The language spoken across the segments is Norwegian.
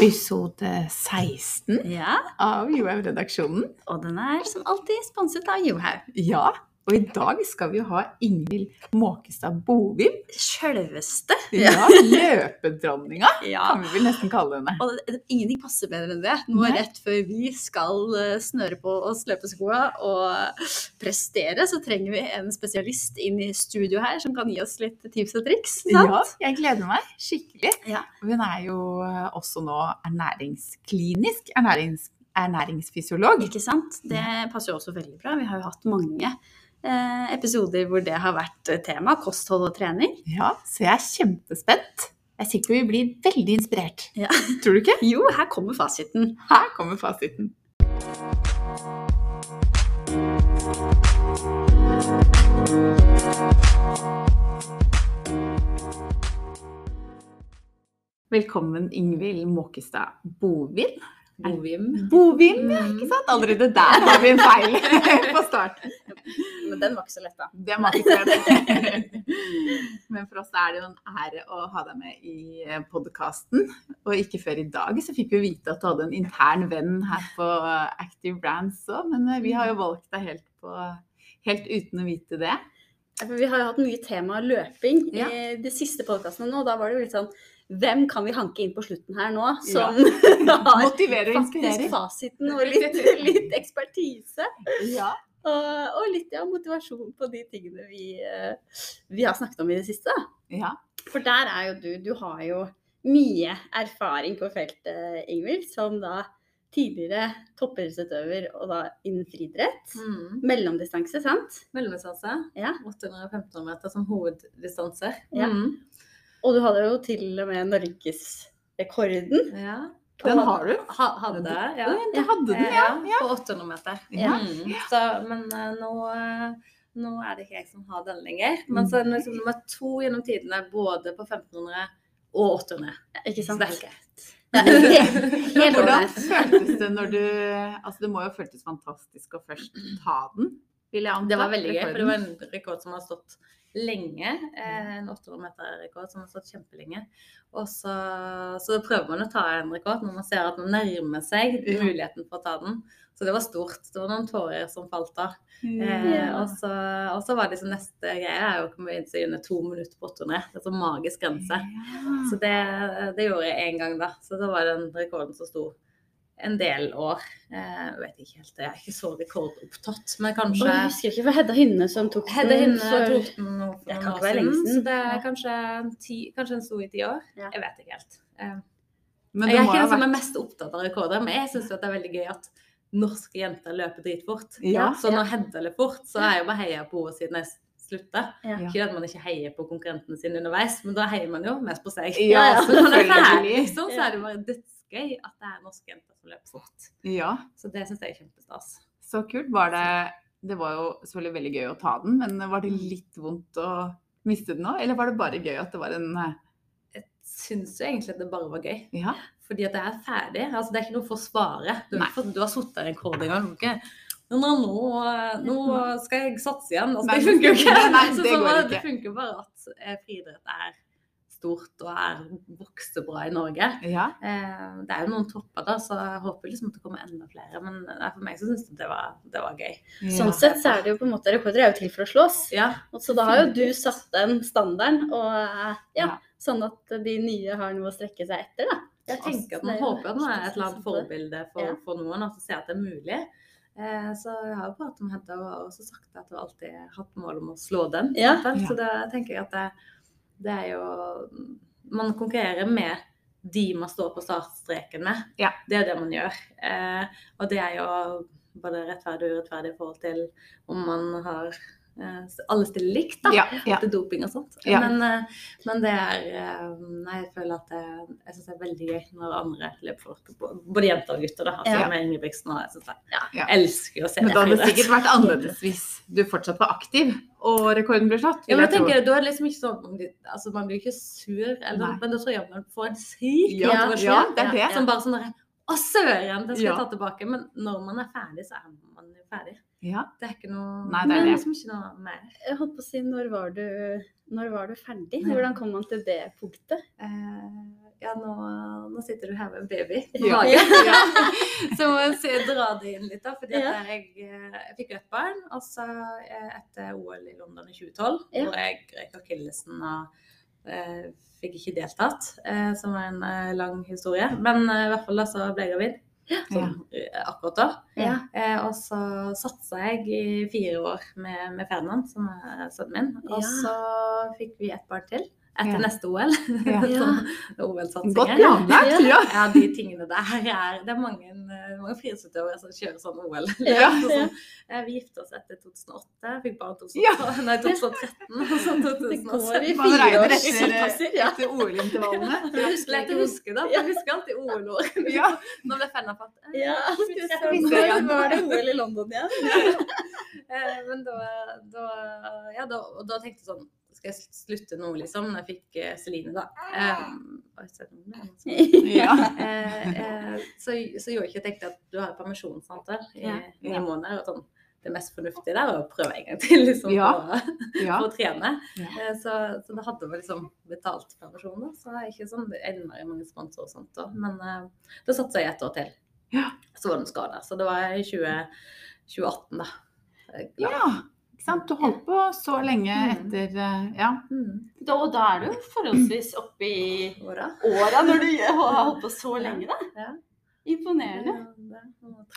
episode 16 Ja, av Johaug-redaksjonen. og den er som alltid sponset av Johaug. Ja, og i dag skal vi jo ha Ingvild Måkestad Bovim. Sjølveste. Ja, løpedronninga, Ja. kan vi vel nesten kalle henne. Og det, det, ingenting passer bedre enn det. Nå Nei. rett før vi skal eh, snøre på oss løpeskoa og prestere, så trenger vi en spesialist inn i studio her som kan gi oss litt tips og triks. Ja, jeg gleder meg skikkelig. Ja. Hun er jo eh, også nå ernæringsklinisk ernærings, ernæringsfysiolog. Ikke sant? Det passer jo også veldig bra. Vi har jo hatt mange episoder hvor det har vært eh, tema, kosthold og trening. Ja, så jeg er kjempespent. Jeg er sikker på vi blir veldig inspirert. Ja. Tror du ikke? Jo, her kommer fasiten. Her kommer fasiten. Velkommen, Ingvild Måkestad Bovim. Bovim. Bovim, ja, ikke sant? Allerede der har vi en feil på starten. Men den var ikke så lett, da. Det var ikke så lett. Men for oss er det jo en ære å ha deg med i podkasten. Og ikke før i dag så fikk vi vite at du hadde en intern venn her på Active Brands òg, men eh, vi har jo valgt deg helt, på, helt uten å vite det. Vi har jo hatt mye tema løping Ja. i de siste podkastene nå. Da var det jo litt sånn Hvem kan vi hanke inn på slutten her nå som har Motiverer og faktisk fasiten og litt, litt ekspertise? Ja. Og, og litt ja, motivasjon på de tingene vi, eh, vi har snakket om i det siste. ja. For der er jo du Du har jo mye erfaring på feltet, Ingvild, som da tidligere toppidrettsutøver og da innen friidrett. Mm. Mellomdistanse, sant? Mellomdistanse. Ja. 800-1500 meter som hoveddistanse. Ja. Mm. Og du hadde jo til og med norgesrekorden. ja. Den har du. Ha, hadde, ja. Du hadde den, ja. ja. På 800 meter. Ja. Mm. Så, men eh, nå, eh, nå er det ikke jeg som har den lenger. Men så er den liksom nummer to gjennom tidene både på 1500 og 800. Ikke Så sant? det er greit. Helt helt Hvordan føltes det når du Altså, det må jo føltes fantastisk å først ta den, vil jeg anta. Det var veldig gøy, for det var en rekord som har stått lenge. Eh, en 800 meter-rekord som har stått kjempelenge. Og så, så prøver man å ta en rekord når man ser at man nærmer seg muligheten for å ta den. Så det var stort. Det var noen tårer som falt av. Eh, og, så, og så var det liksom neste greie er å komme inn seg under to minutter på 800. Det er så magisk grense. Så det, det gjorde jeg én gang, da. Så da var den rekorden som sto en del år. Eh, jeg vet ikke helt, jeg er ikke så rekordopptatt, men kanskje jeg husker ikke for Hedda Hynne som tok den. den. Hinne for- tok den nå for Det noen kan år ikke være lenge siden, det er Ja. kanskje, ti, kanskje en sto i ti år. Ja. Jeg vet ikke helt. Eh, Men jeg er ikke den som er mest opptatt av rekorder, men jeg syns det er veldig gøy at norske jenter løper dritfort. Ja. Så når Hedda løper fort, så er jeg bare heia på henne siden jeg slutta. Ja. Ikke at man ikke heier på konkurrentene sine underveis, men da heier man jo mest på seg. Ja, Så når det er ferdig, liksom, så er det bare dødsgøy at det er norske jenter som løper fort. Ja, Så det syns jeg er kjempestas. så kult. Var det Det var jo selvfølgelig veldig gøy å ta den, men var det litt vondt å miste den òg? Eller var det bare gøy at det var en eh, Jeg syns jo egentlig at det bare var gøy. Ja. Fordi at det er ferdig. Altså, det er ikke noe for å spare. Du, har ikke du har sittet der en kort gang. Ikke nå, nå, nå skal jeg satse igjen. Altså, det funker jo ikke. nei, det så går ikke. Det funker bare at eh, friidrett er stort og er vokser bra i Norge. ja. Eh, det er jo noen topper, da, så jeg håper liksom at det kommer enda flere. Men for meg så syns jeg det var, det var gøy. Sånn sett så er det jo på en måte Rekorder er jo til for å slås. Ja, Så da har jo du satt den standarden, og ja, Ja. sånn at de nye har noe å strekke seg etter, da. jeg tenker at man er håper at man er et eller annet forbilde for, for noen, at man ser at det er mulig. Eh, så jeg har jo pratet med Henta og også sagt at hun alltid har hatt mål om å slå den. Ja. Så da tenker jeg at det, det er jo Man konkurrerer med de man står på startstreken med. Ja. Det er det man gjør. Eh, og det er jo både rettferdig og urettferdig i forhold til om man har Alle stiller likt, da Ja, ja. til doping og sånt. Ja. Men, eh, men det er eh, Nei, jeg føler at det, jeg synes det er veldig gøy når andre løper fort. Både jenter og gutter. da, altså Ja. med Ingebrigtsen og jeg synes jeg, Ja. Ja. Jeg elsker å se Men da hadde det sikkert vært annerledes hvis du fortsatt var aktiv og rekorden ble slått. Ja, men jeg jeg tenker, da er det liksom ikke sånn altså Man blir ikke sur, eller, men da tror jeg man får en syk Ja, motivasjon. ja, det er det. Som bare sånn derre Å, søren, det skal Ja. jeg ta tilbake. Men når man er ferdig, så er man jo ferdig. Ja. Det er ikke noe Nei, det er det liksom ikke noe mer. Jeg holdt på å si, når var du, når var du ferdig? Ja. Hvordan kom man til det punktet? Eh, ja, nå, nå sitter du her med en baby i Ja. magen. Ja. Så må jeg dra det inn litt, da. Fordi Ja. jeg, eh, jeg fikk et barn, og så eh, etter OL i London i 2012, Ja. hvor jeg røyk akillesen og eh, fikk ikke deltatt, eh, som var en eh, lang historie. Men i hvert fall da så ble jeg gravid. Sånn, akkurat da. Ja. Eh, og så satsa jeg i fire år med, med Ferdinand, som er sønnen min. Og så fikk vi et barn til etter Ja. neste OL. Ja. sånn. Godt planlagt. Ja. Ja, de tingene der er Det er mange, mange friidrettsutøvere som kjører sånn OL. Ja. Sånn, vi gifta oss etter 2008, fikk barn 2012, nei, 2013 og så går i Man regner fireårs etter-. Etter OL-intervallene. Lett å huske, da. Jeg husker alltid OL-år. Ja. Nå ble Fenna fatt. Ja, når var det OL i London igjen. Eh, Men da, da, ja, da, da tenkte jeg sånn Skal jeg slutte nå, liksom? Når jeg fikk eh, Celine, da. Sånn. Ja. eh, eh, så, så gjorde ikke jeg tenkte at du har permisjonssamtale i Ja. ni Ja. måneder. Og sånn, det mest fornuftige der er å prøve en gang til liksom, Ja. for, på å trene. Eh, så, så da hadde vi liksom betalt permisjon. Så det er ikke sånn innmari mange sponsorer og sånt. Da. Men uh, da satsa jeg et år til. Ja. Så var den skada. Så det var i 20, 2018, da. Ja. Ikke sant? Du holdt på så lenge Mm. etter eh, Ja. Mm. Da, og da er du forholdsvis oppe i åra når du har holdt på så lenge, da. Imponerende.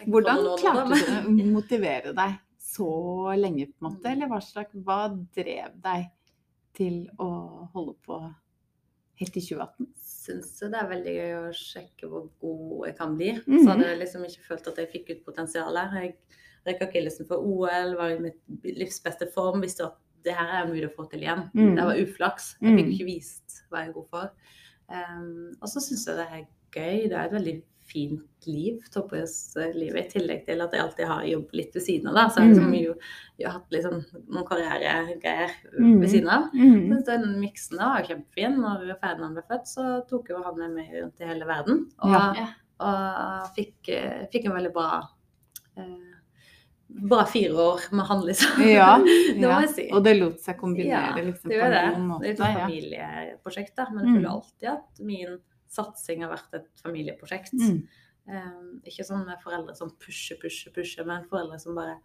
Hvordan klarte du å motivere deg så lenge, på en måte? Eller hva slags Hva drev deg til å holde på helt til 2018? syns jo det er veldig gøy å sjekke hvor god jeg kan bli. Mhm. Så hadde jeg liksom ikke følt at jeg fikk ut potensialet. Jeg røyk akillesen for OL, var i mitt livs beste form, visste at det her er mulig å få til igjen. Mm. Det var uflaks. Jeg fikk Mhm. ikke vist hva jeg er god for. Um, og så syns jeg det er gøy. Det er et veldig fint liv, toppidrettslivet, i tillegg til at jeg alltid har jobb litt ved siden av. Da. Så jeg, har liksom, Mhm. jo, jeg har hatt liksom noen karrieregreier Mhm. ved siden av. Mm. Så den miksen da var kjempefin. Når Ferdinand ble født, så tok jo han med meg rundt i hele verden. Og, Ja. Ja. og fikk, eh, fikk en veldig bra eh, Bra fire år med han, liksom. Ja, det må jeg si. Og det lot seg kombinere Ja, liksom, Det på det. noen god Det er et familieprosjekt, da. Men Mm. jeg føler alltid at min satsing har vært et familieprosjekt. Mm. Eh, ikke sånn med foreldre som pusher, pusher, pusher, men foreldre som bare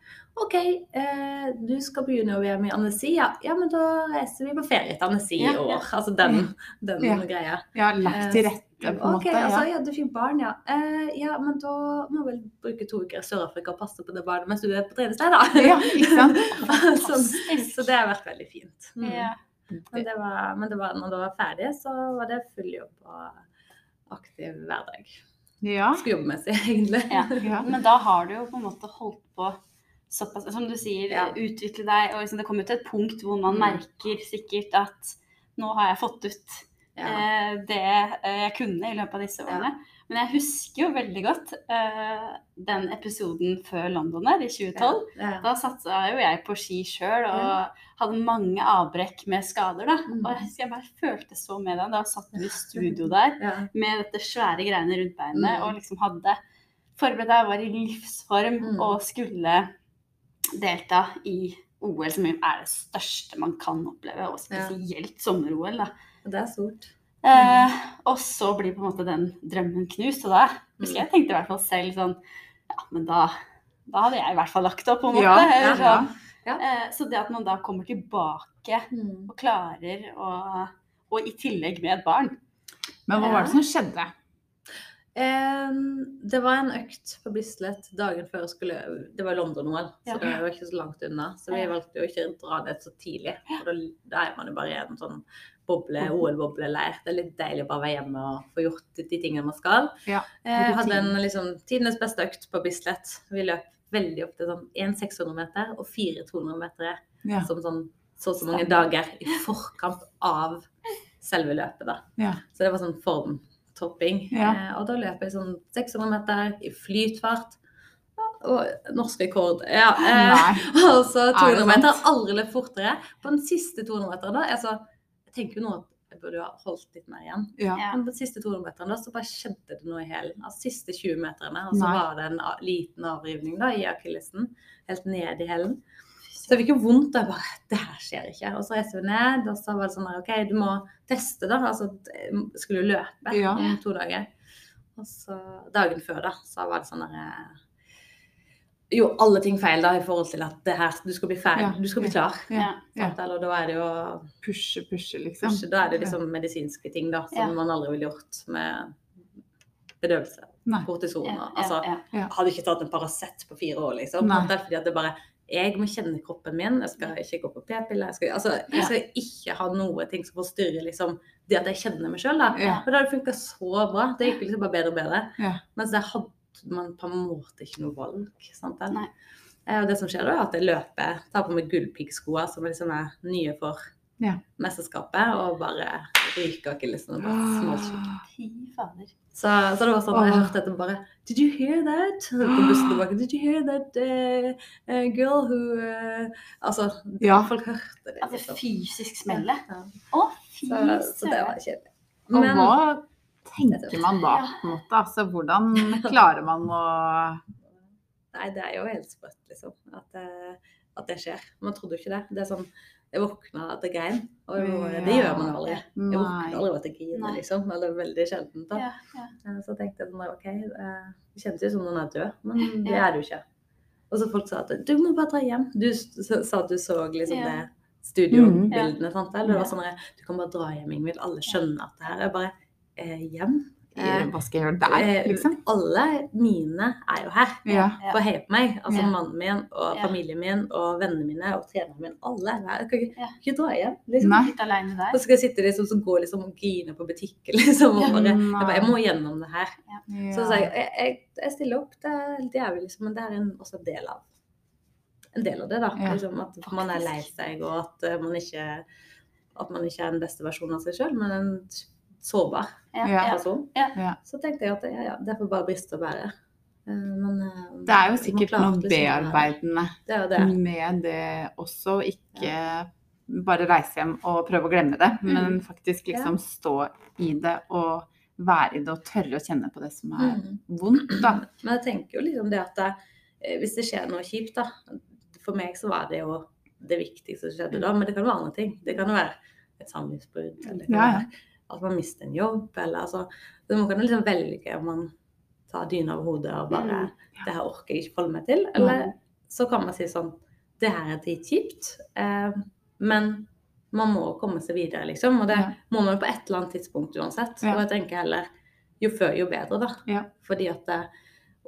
OK, eh, du skal begynne å være med i Annecy, ja. ja, men da reiser vi på ferie til Ja, i år. ja. Altså den, den greia. ja, lagt til rette på OK, måte. altså, Ja. ja, du fikk barn, ja. Eh, ja, men da må vel bruke to uker i Sør-Afrika og passe på det barnet mens du er på treningsleir, da. ja, ikke sant? så, så det har vært veldig fint. Mm. Ja. Men, det var, men det var, når det var ferdig, så var det full jobb og aktiv hverdag. Ja. Skulle jobbmessig, egentlig. Ja. ja. Men da har du jo på en måte holdt på såpass Som du sier, Ja. utvikle deg. Og liksom det kommer til et punkt hvor man Mm. merker sikkert at nå har jeg fått ut Ja. eh, det eh, jeg kunne i løpet av disse årene. Men jeg husker jo veldig godt uh, den episoden før London der, i 2012. Ja. Da satsa jo jeg på ski sjøl og hadde mange avbrekk med skader. da. Mm. Og jeg husker jeg bare følte så med deg. Da satt du i studio der Ja. med dette svære greiene rundt beinet Mm. og liksom hadde forberedt deg, var i livsform Mm. og skulle delta i OL, som er det største man kan oppleve, og spesielt sommer-OL. da. Og det er stort. Eh, og så blir på en måte den drømmen knust, og da husker jeg jeg tenkte i hvert fall selv sånn Ja, men da, da hadde jeg i hvert fall lagt opp, på en måte. Ja, eller ja, sånn. ja. Eh, så det at man da kommer tilbake Mm. og klarer å Og i tillegg med et barn. Men hva var det som skjedde? Eh, det var en økt på Bislett dagen før jeg skulle Det var London-OL, så Ja. det var ikke så langt unna. Så vi valgte jo ikke å dra det så tidlig. For da, da er man jo bare i en sånn boble, OL-bobleleir. Det er litt deilig å bare være hjemme og få gjort de tingene man skal. Ja, Jeg hadde en liksom tidenes beste økt på Bislett. Vi løp veldig ofte sånn én 600 meter og fire 200 meter Ja. som sånn så og så mange dager i forkant av selve løpet, da. Ja. Så det var sånn formtopping. Ja. Eh, og da løp jeg sånn 600 meter i flytfart. Og norsk rekord. Ja. Eh, og så Er 200 meter. Aldri løpt fortere. På den siste 200 meteren da, altså, jeg tenker jo nå at jeg burde ha holdt litt mer igjen. Ja. Men på de siste 200 meterne da, så bare skjedde det noe i hælen. Altså siste 20 meterne, og så Nei. var det en liten avrivning da, i akillesen. Helt ned i hælen. Så jeg fikk jo vondt. Og jeg bare Det her skjer ikke. Og så reiste vi ned, og så var det sånn her OK, du må teste, da. Altså skulle jo løpe Ja. om to dager. Og så dagen før, da, så var det sånn der Jo, alle ting feil da i forhold til at det her Du skal bli ferdig, Ja. du skal bli klar. Ja. ja. Eller da er det jo Pushe, pushe, liksom. Pushe, da er det liksom medisinske ting da, som man aldri ville gjort med bedøvelse. Nei. Kortison. Altså, hadde ikke tatt en Paracet på fire år, liksom. Nei. Det er fordi at det bare Jeg må kjenne kroppen min. Jeg skal ikke gå på p-piller. Jeg, altså, jeg skal ikke ha noe ting som forstyrrer liksom, det at jeg kjenner meg sjøl. Da. Ja. Og det hadde funka så bra. Det gikk liksom bare bedre og bedre. Ja. Mens jeg hadde man på en måte ikke noe valg. Sant? Eh, Og det som skjer da, er at jeg løper, tar på meg gullpiggskoa som liksom er nye for Ja. mesterskapet, og bare ryker akillesen fader. Så, så det var sånn, jeg hørte etter bare Did you hear that? På bussen tilbake. Did you hear that uh, uh, girl who uh, Altså, Ja. folk hørte det. At det liksom. fysisk smeller. Ja. Å, fy Så, så det var kjedelig. Men tenker man da, på en måte? Altså, hvordan klarer man å nei, det er jo helt sprøtt, liksom. At, eh, at det skjer. Man trodde jo ikke det. Det er sånn Jeg våkna at jeg grein. Og det, det gjør man aldri. Jeg våkner aldri av at jeg griner, Nei. liksom. Eller veldig sjelden. da. Ja, ja. Eh, Så tenkte jeg sånn OK, eh, det kjennes jo som noen er død, men det er du ikke. Og så folk sa at du må bare dra hjem. Du sa at du så liksom det studiobildene. sant? Eller det var sånn at, du kan bare dra hjem, Ingvild. Alle skjønner at det her er bare hjem. Eh, Hva skal jeg gjøre der, eh, liksom? Alle mine er jo her. Ja. Ja. For å heie på meg. Altså Ja. mannen min og familien min og vennene mine og treneren min. Alle er her. Jeg kan ikke, ikke dra hjem. liksom. Litt aleine der. Og så skal jeg sitte liksom, så går liksom og grine på butikken. liksom. Og bare, jeg, bare, jeg må gjennom det her. Ja. Så sa jeg, jeg, jeg, stiller opp, det er helt jævlig, liksom, men det er en, også en del av en del av det. da, liksom, At man er lei seg, og at eh, man ikke at man ikke er den beste versjonen av seg sjøl, men en sårbar Ja, Ja. ja. person. Ja. Så tenkte jeg at ja, ja, det får bare briste og bære. Eh, Men eh, Det er jo sikkert noe bearbeidende Det det. med det også. Ikke bare reise hjem og prøve å glemme det, men faktisk liksom stå i det og være i det og tørre å kjenne på det som er Mm. vondt, da. Men jeg tenker jo liksom det at det, eh, hvis det skjer noe kjipt, da For meg så var det jo det viktigste som skjedde da, men det kan være andre ting. Det kan jo være et samlivsbrudd, eller Ja, ja. At man mister en jobb, eller altså så Man kan liksom velge om man tar dyna over hodet og bare Mm. Det her orker jeg ikke forholde meg til. Eller så kan man si sånn Det her er dritkjipt, eh, men man må komme seg videre, liksom. Og det Ja. må man på et eller annet tidspunkt uansett. Ja. Og jeg tenker heller jo før, jo bedre, da. Ja. Fordi at det,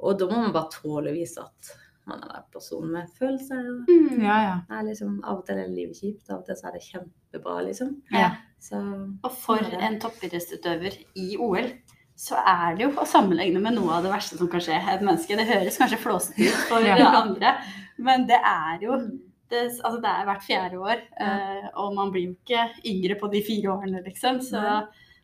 Og da må man bare tåle å vise at man er en person med følelser. Mm. Ja, ja. Er liksom, av og til er livet kjipt, av og til så er det kjempebra, liksom. Ja. Så Og for en toppidrettsutøver i OL, så er det jo å sammenligne med noe av det verste som kan skje et menneske. Det høres kanskje flåsete ut for Ja. andre, men det er jo det, altså det er hvert fjerde år, ja. og man blir jo ikke yngre på de fire årene, liksom. Så,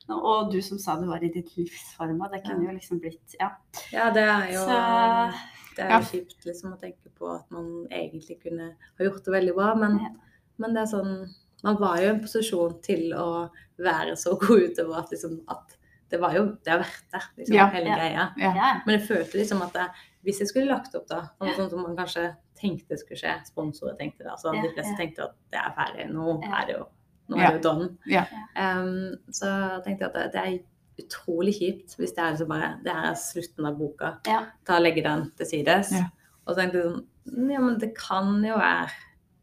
og du som sa du var i ditt livsforma, det kunne jo liksom blitt Ja. Ja, det er jo Så- Det er Ja. jo kjipt liksom å tenke på at man egentlig kunne ha gjort det veldig bra, men, Ja. men det er sånn Man var jo i en posisjon til å være så god utøver at liksom at det var jo Det er verdt det, liksom, Ja. hele Ja. greia. Ja. ja. Men jeg følte liksom at det, hvis jeg skulle lagt opp da, noe sånt som man kanskje tenkte skulle skje, sponsorer tenkte det, altså Ja, de fleste ja. tenkte at det er ferdig, nå Ja. er det jo nå Ja. er det jo done. Ja. Um, så tenkte jeg at det, det er utrolig kjipt hvis det er liksom bare Det her er slutten av boka. Ja. Ta og Legge den til sides. Ja. Og så tenkte jeg sånn Ja, men det kan jo være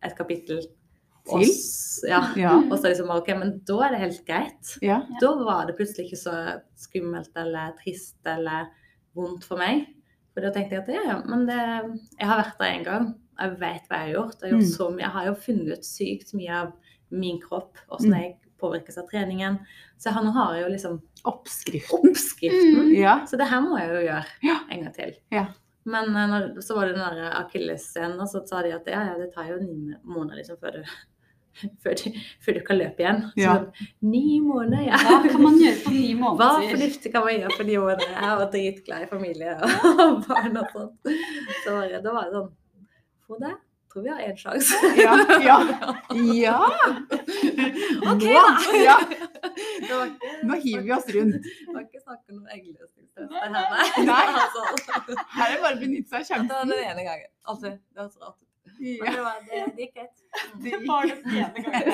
et kapittel Til? oss- Ja. Ja. Og så liksom OK, men da er det helt greit. Ja. Da var det plutselig ikke så skummelt eller trist eller vondt for meg. For da tenkte jeg at ja, ja, men det, jeg har vært der en gang. Jeg vet hva jeg har gjort. Jeg har, gjort Mm. så mye. jeg har jo funnet ut sykt mye av min kropp, hvordan Mm. jeg påvirkes av treningen. Så han har jo liksom Oppskriften. oppskriften. Ja. Så det her må jeg jo gjøre Ja. en gang til. Ja. Men eh, når, så var det den der akillesscenen, og så sa de at ja, ja, det tar jo ni måneder liksom før du, før før du kan løpe igjen. Så Ja. sånn, ni måneder, ja. Hva kan man gjøre på ni måneder? Hva fornuftig kan man gjøre for ni måneder? Jeg var dritglad i familie og barn og sånt. Så var det- da var det sånn Få det tror vi har én sjanse. Ja. Ja. ja. Ok, da. ja. Det var ikke- Nå hiver vi oss rundt. Det var ikke snakk om noen eggløsningstest her, nei. Altså, Her er det bare å benytte seg av det var den ene gangen. Altså, det var så rart. Men det, var, det, det gikk greit. Det gikk- Var det den ene gangen?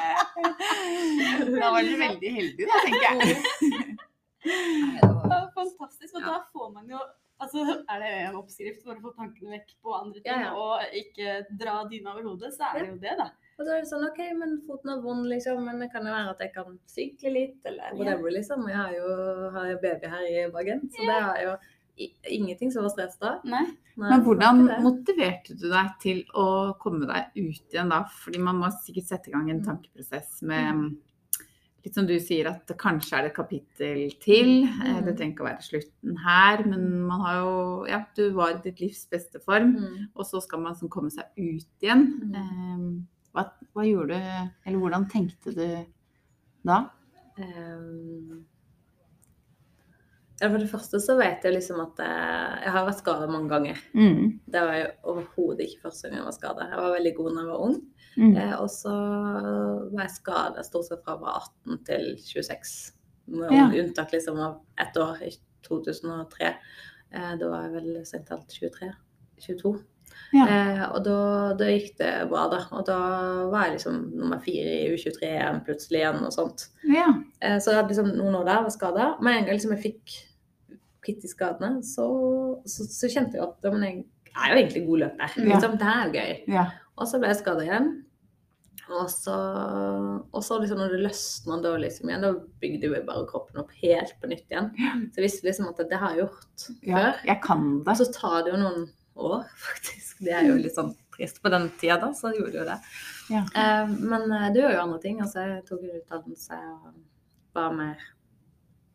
Da var dere veldig heldige, da, tenker jeg. Det var Fantastisk. Og Ja. da får man jo Altså, Er det en oppskrift for å få tankene vekk på andre ting Ja, ja. og ikke dra dyna over hodet, så er det jo det, da. Og da er det sånn, ok, men foten er vond, liksom, men det kan jo være at jeg kan sykle litt, eller whatever, liksom. Jeg har jo, har baby her i magen, så det er jo ingenting som var stress da. Nei. Nei, Men hvordan motiverte du deg til å komme deg ut igjen da? Fordi man må sikkert sette i gang en Mm. tankeprosess med Litt som du sier, at kanskje er det et kapittel til. Mm. Det Mm. trenger ikke å være slutten her, men man har jo Ja, du var i ditt livs beste form, Mm. og så skal man sånn komme seg ut igjen. Mm. Eh, Hva, hva gjorde du, eller hvordan tenkte du da? Ehm, ja, for det første så vet jeg liksom at eh, jeg har vært skadet mange ganger. Mm. Det var jo overhodet ikke første gang jeg var skadet. Jeg var veldig god da jeg var ung. Mm. Eh, og så var jeg skadet stort sett fra jeg var 18 til 26. Med Ja. unntak liksom av ett år, i 2003. Eh, da var jeg vel strengt talt 23. 22. Ja. Eh, og da, da gikk det bra, da. Og da var jeg liksom nummer fire i U23 igjen plutselig igjen og sånt. Ja. Eh, så jeg hadde liksom noen år der var skada. Med en gang liksom jeg fikk kvitt de skadene, så, så, så kjente jeg at men jeg er jo egentlig god løper. Liksom, det her er gøy. ja. Og så ble jeg skada igjen. Og så, og så liksom når det løsna da liksom igjen, da bygde jo bare kroppen opp helt på nytt igjen. Så jeg visste liksom at det har jeg gjort ja. før. Jeg kan det. Så tar det jo noen år, faktisk. Det er jo litt sånn trist. På den tida da, så gjorde jo det. Ja. Eh, men eh, det gjør jo andre ting. Altså, jeg tok utdannelse og var mer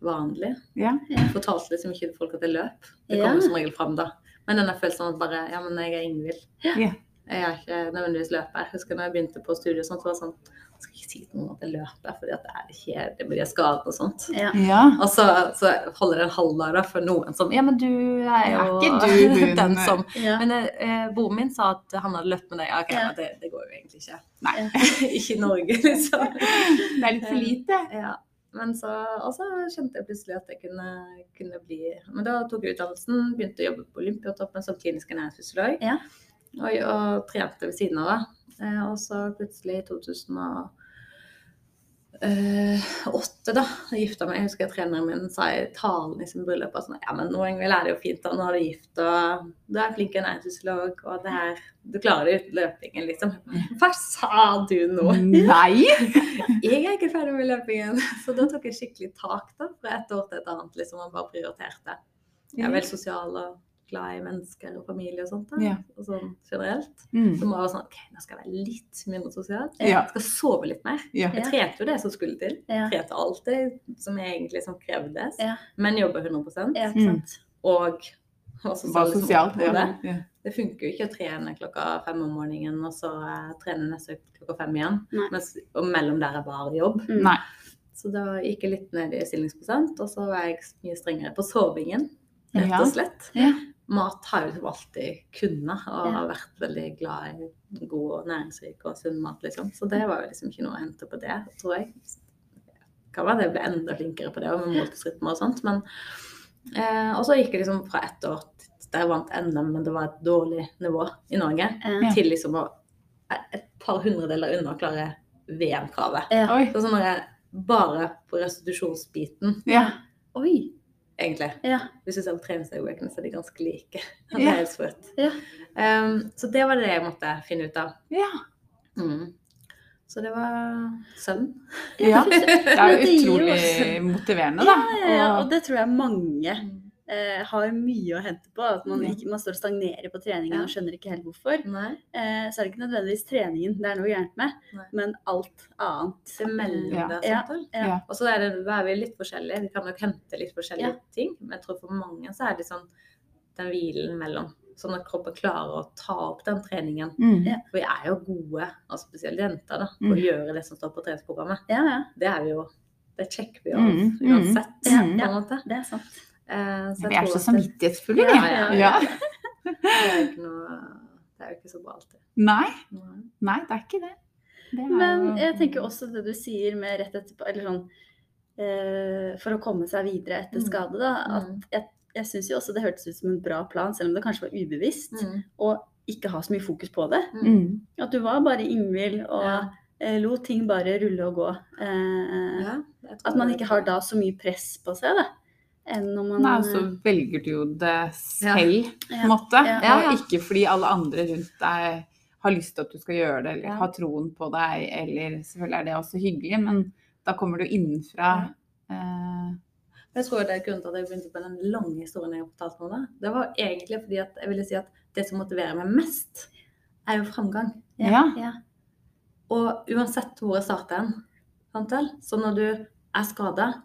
vanlig. Ja. Jeg fortalte liksom ikke folk at jeg løp. Det Ja. kommer som regel fram da. Men denne følelsen av at bare Ja, men jeg er Ingvild. Ja. Jeg er ikke nødvendigvis løper. Jeg husker når jeg begynte på studiet, sånt, så var det sånn Jeg skal ikke si til noen at jeg løper, fordi at det er kjedelig, med de skadene og sånt. Ja. Ja. Og så, så holder det en halvdag da for noen som Ja, men du er jo Er ikke du hun- den som Ja. Men eh, broren min sa at han hadde løpt med deg. Ja, ok, Ja. det, det går jo egentlig ikke. Nei. ikke i Norge, liksom. Det er litt for lite. Ja. Men så, kjente jeg plutselig at jeg kunne, kunne bli Men da tok jeg utdannelsen, begynte å jobbe på Olympiatoppen som klinisk ernæringsfysiolog. Ja. Og, og trente ved siden av det. Eh, og så plutselig i 2008, da jeg gifta meg, jeg husker treneren min sa i talen i sin bryllup at sånn, ja, men nå Ingvild, er det jo fint da, nå er du gift, og du er flink ernæringsfysiolog, og det her Du klarer det uten løpingen, liksom. Hva sa du nå? Nei! Jeg er ikke ferdig med løpingen. Så da tok jeg skikkelig tak da, fra et år til et annet. liksom, og bare prioriterte. Jeg er veldig sosial og glad i mennesker og familie og sånt. da, Ja. og sånn generelt. Mm. Så må jeg være sånn OK, nå skal jeg være litt mindre sosial. Ja. Jeg skal sove litt mer. Ja. Jeg trente jo det som skulle til. Ja. Trente alt det som egentlig som krevdes, Ja. men jobber 100 Ja, sant. Og Var sosial. oppå det. Ja. Ja. Det funker jo ikke å trene klokka fem om morgenen og så eh, trene neste uke klokka fem igjen. Mens, og mellom der er bare jobb. Mm. Nei. Så da gikk jeg litt ned i stillingsprosent, og så var jeg mye strengere på sovingen. Rett og slett. Ja. Mat har jeg liksom alltid kunnet, og har vært veldig glad i god og næringsrik og sunn mat, liksom. Så det var jo liksom ikke noe å hente på det, tror jeg. Kan være det jeg ble enda flinkere på det, og med måltidsrytmer og sånt, men eh, Og så gikk jeg liksom fra ett år til- der jeg vant NM, men det var et dårlig nivå i Norge, Ja. til liksom å et par hundredeler unna å klare VM-kravet. Ja. Så sånn er det bare på restitusjonsbiten, Ja. Oi. Egentlig. Ja. Hvis du ser på treningsøyeblikkene, så er de ganske like. Det Ja. er helt sprøtt. Ja. Um, så det var det jeg måtte finne ut av. Ja. Mm. Så det var søvn. ja. Det er jo utrolig motiverende, da. ja, ja, Og- det tror jeg mange eh, har mye å hente på. At man, ikke, man står og stagnerer på treningen Ja. og skjønner ikke helt hvorfor. Eh, så er det ikke nødvendigvis treningen det er noe gærent med, Nei. men alt annet. det mellom Ja. der. Ja. Ja. Og så er, er vi litt forskjellige. Vi kan nok hente litt forskjellige Ja. ting. Men jeg tror for mange så er det sånn den hvilen mellom. Sånn at kroppen klarer å ta opp den treningen. Mm. For vi er jo gode, og spesielt jenter, da, på Mm. å gjøre det som står på treningsprogrammet. Ja, ja, Det er vi jo Det sjekker vi jo Mm, mm, uansett, ja, på ja. en måte. det er sant. Eh, så Vi er så at samvittighetsfulle, vi. ja, Ja. ja. Det er jo ikke noe Det er jo ikke så bra alltid. Nei, Nei. det er ikke det. det er Men jeg tenker også det du sier med rett etterpå, eller sånn eh, For å komme seg videre etter Mm. skade, da. At Mm. jeg, jeg syns jo også det hørtes ut som en bra plan, selv om det kanskje var ubevisst. Mm. Og ikke ha så mye fokus på det. Mm. At du var bare Ingvild og Ja. eh, lot ting bare rulle og gå. Eh, Ja, At man ikke har da så mye press på seg, da. Enn når man Nei, så velger du jo det selv, på en måte. Ja. Ja, ja. Og ikke fordi alle andre rundt deg har lyst til at du skal gjøre det, eller Ja. har troen på deg, eller selvfølgelig er det også hyggelig, men da kommer du innenfra. Eh, Jeg tror det er grunnen til at jeg begynte på den lange historien jeg har fortalt nå. Det var egentlig fordi at jeg ville si at det som motiverer meg mest, er jo framgang. Ja. ja. Og uansett hvor jeg starter hen, så når du er skada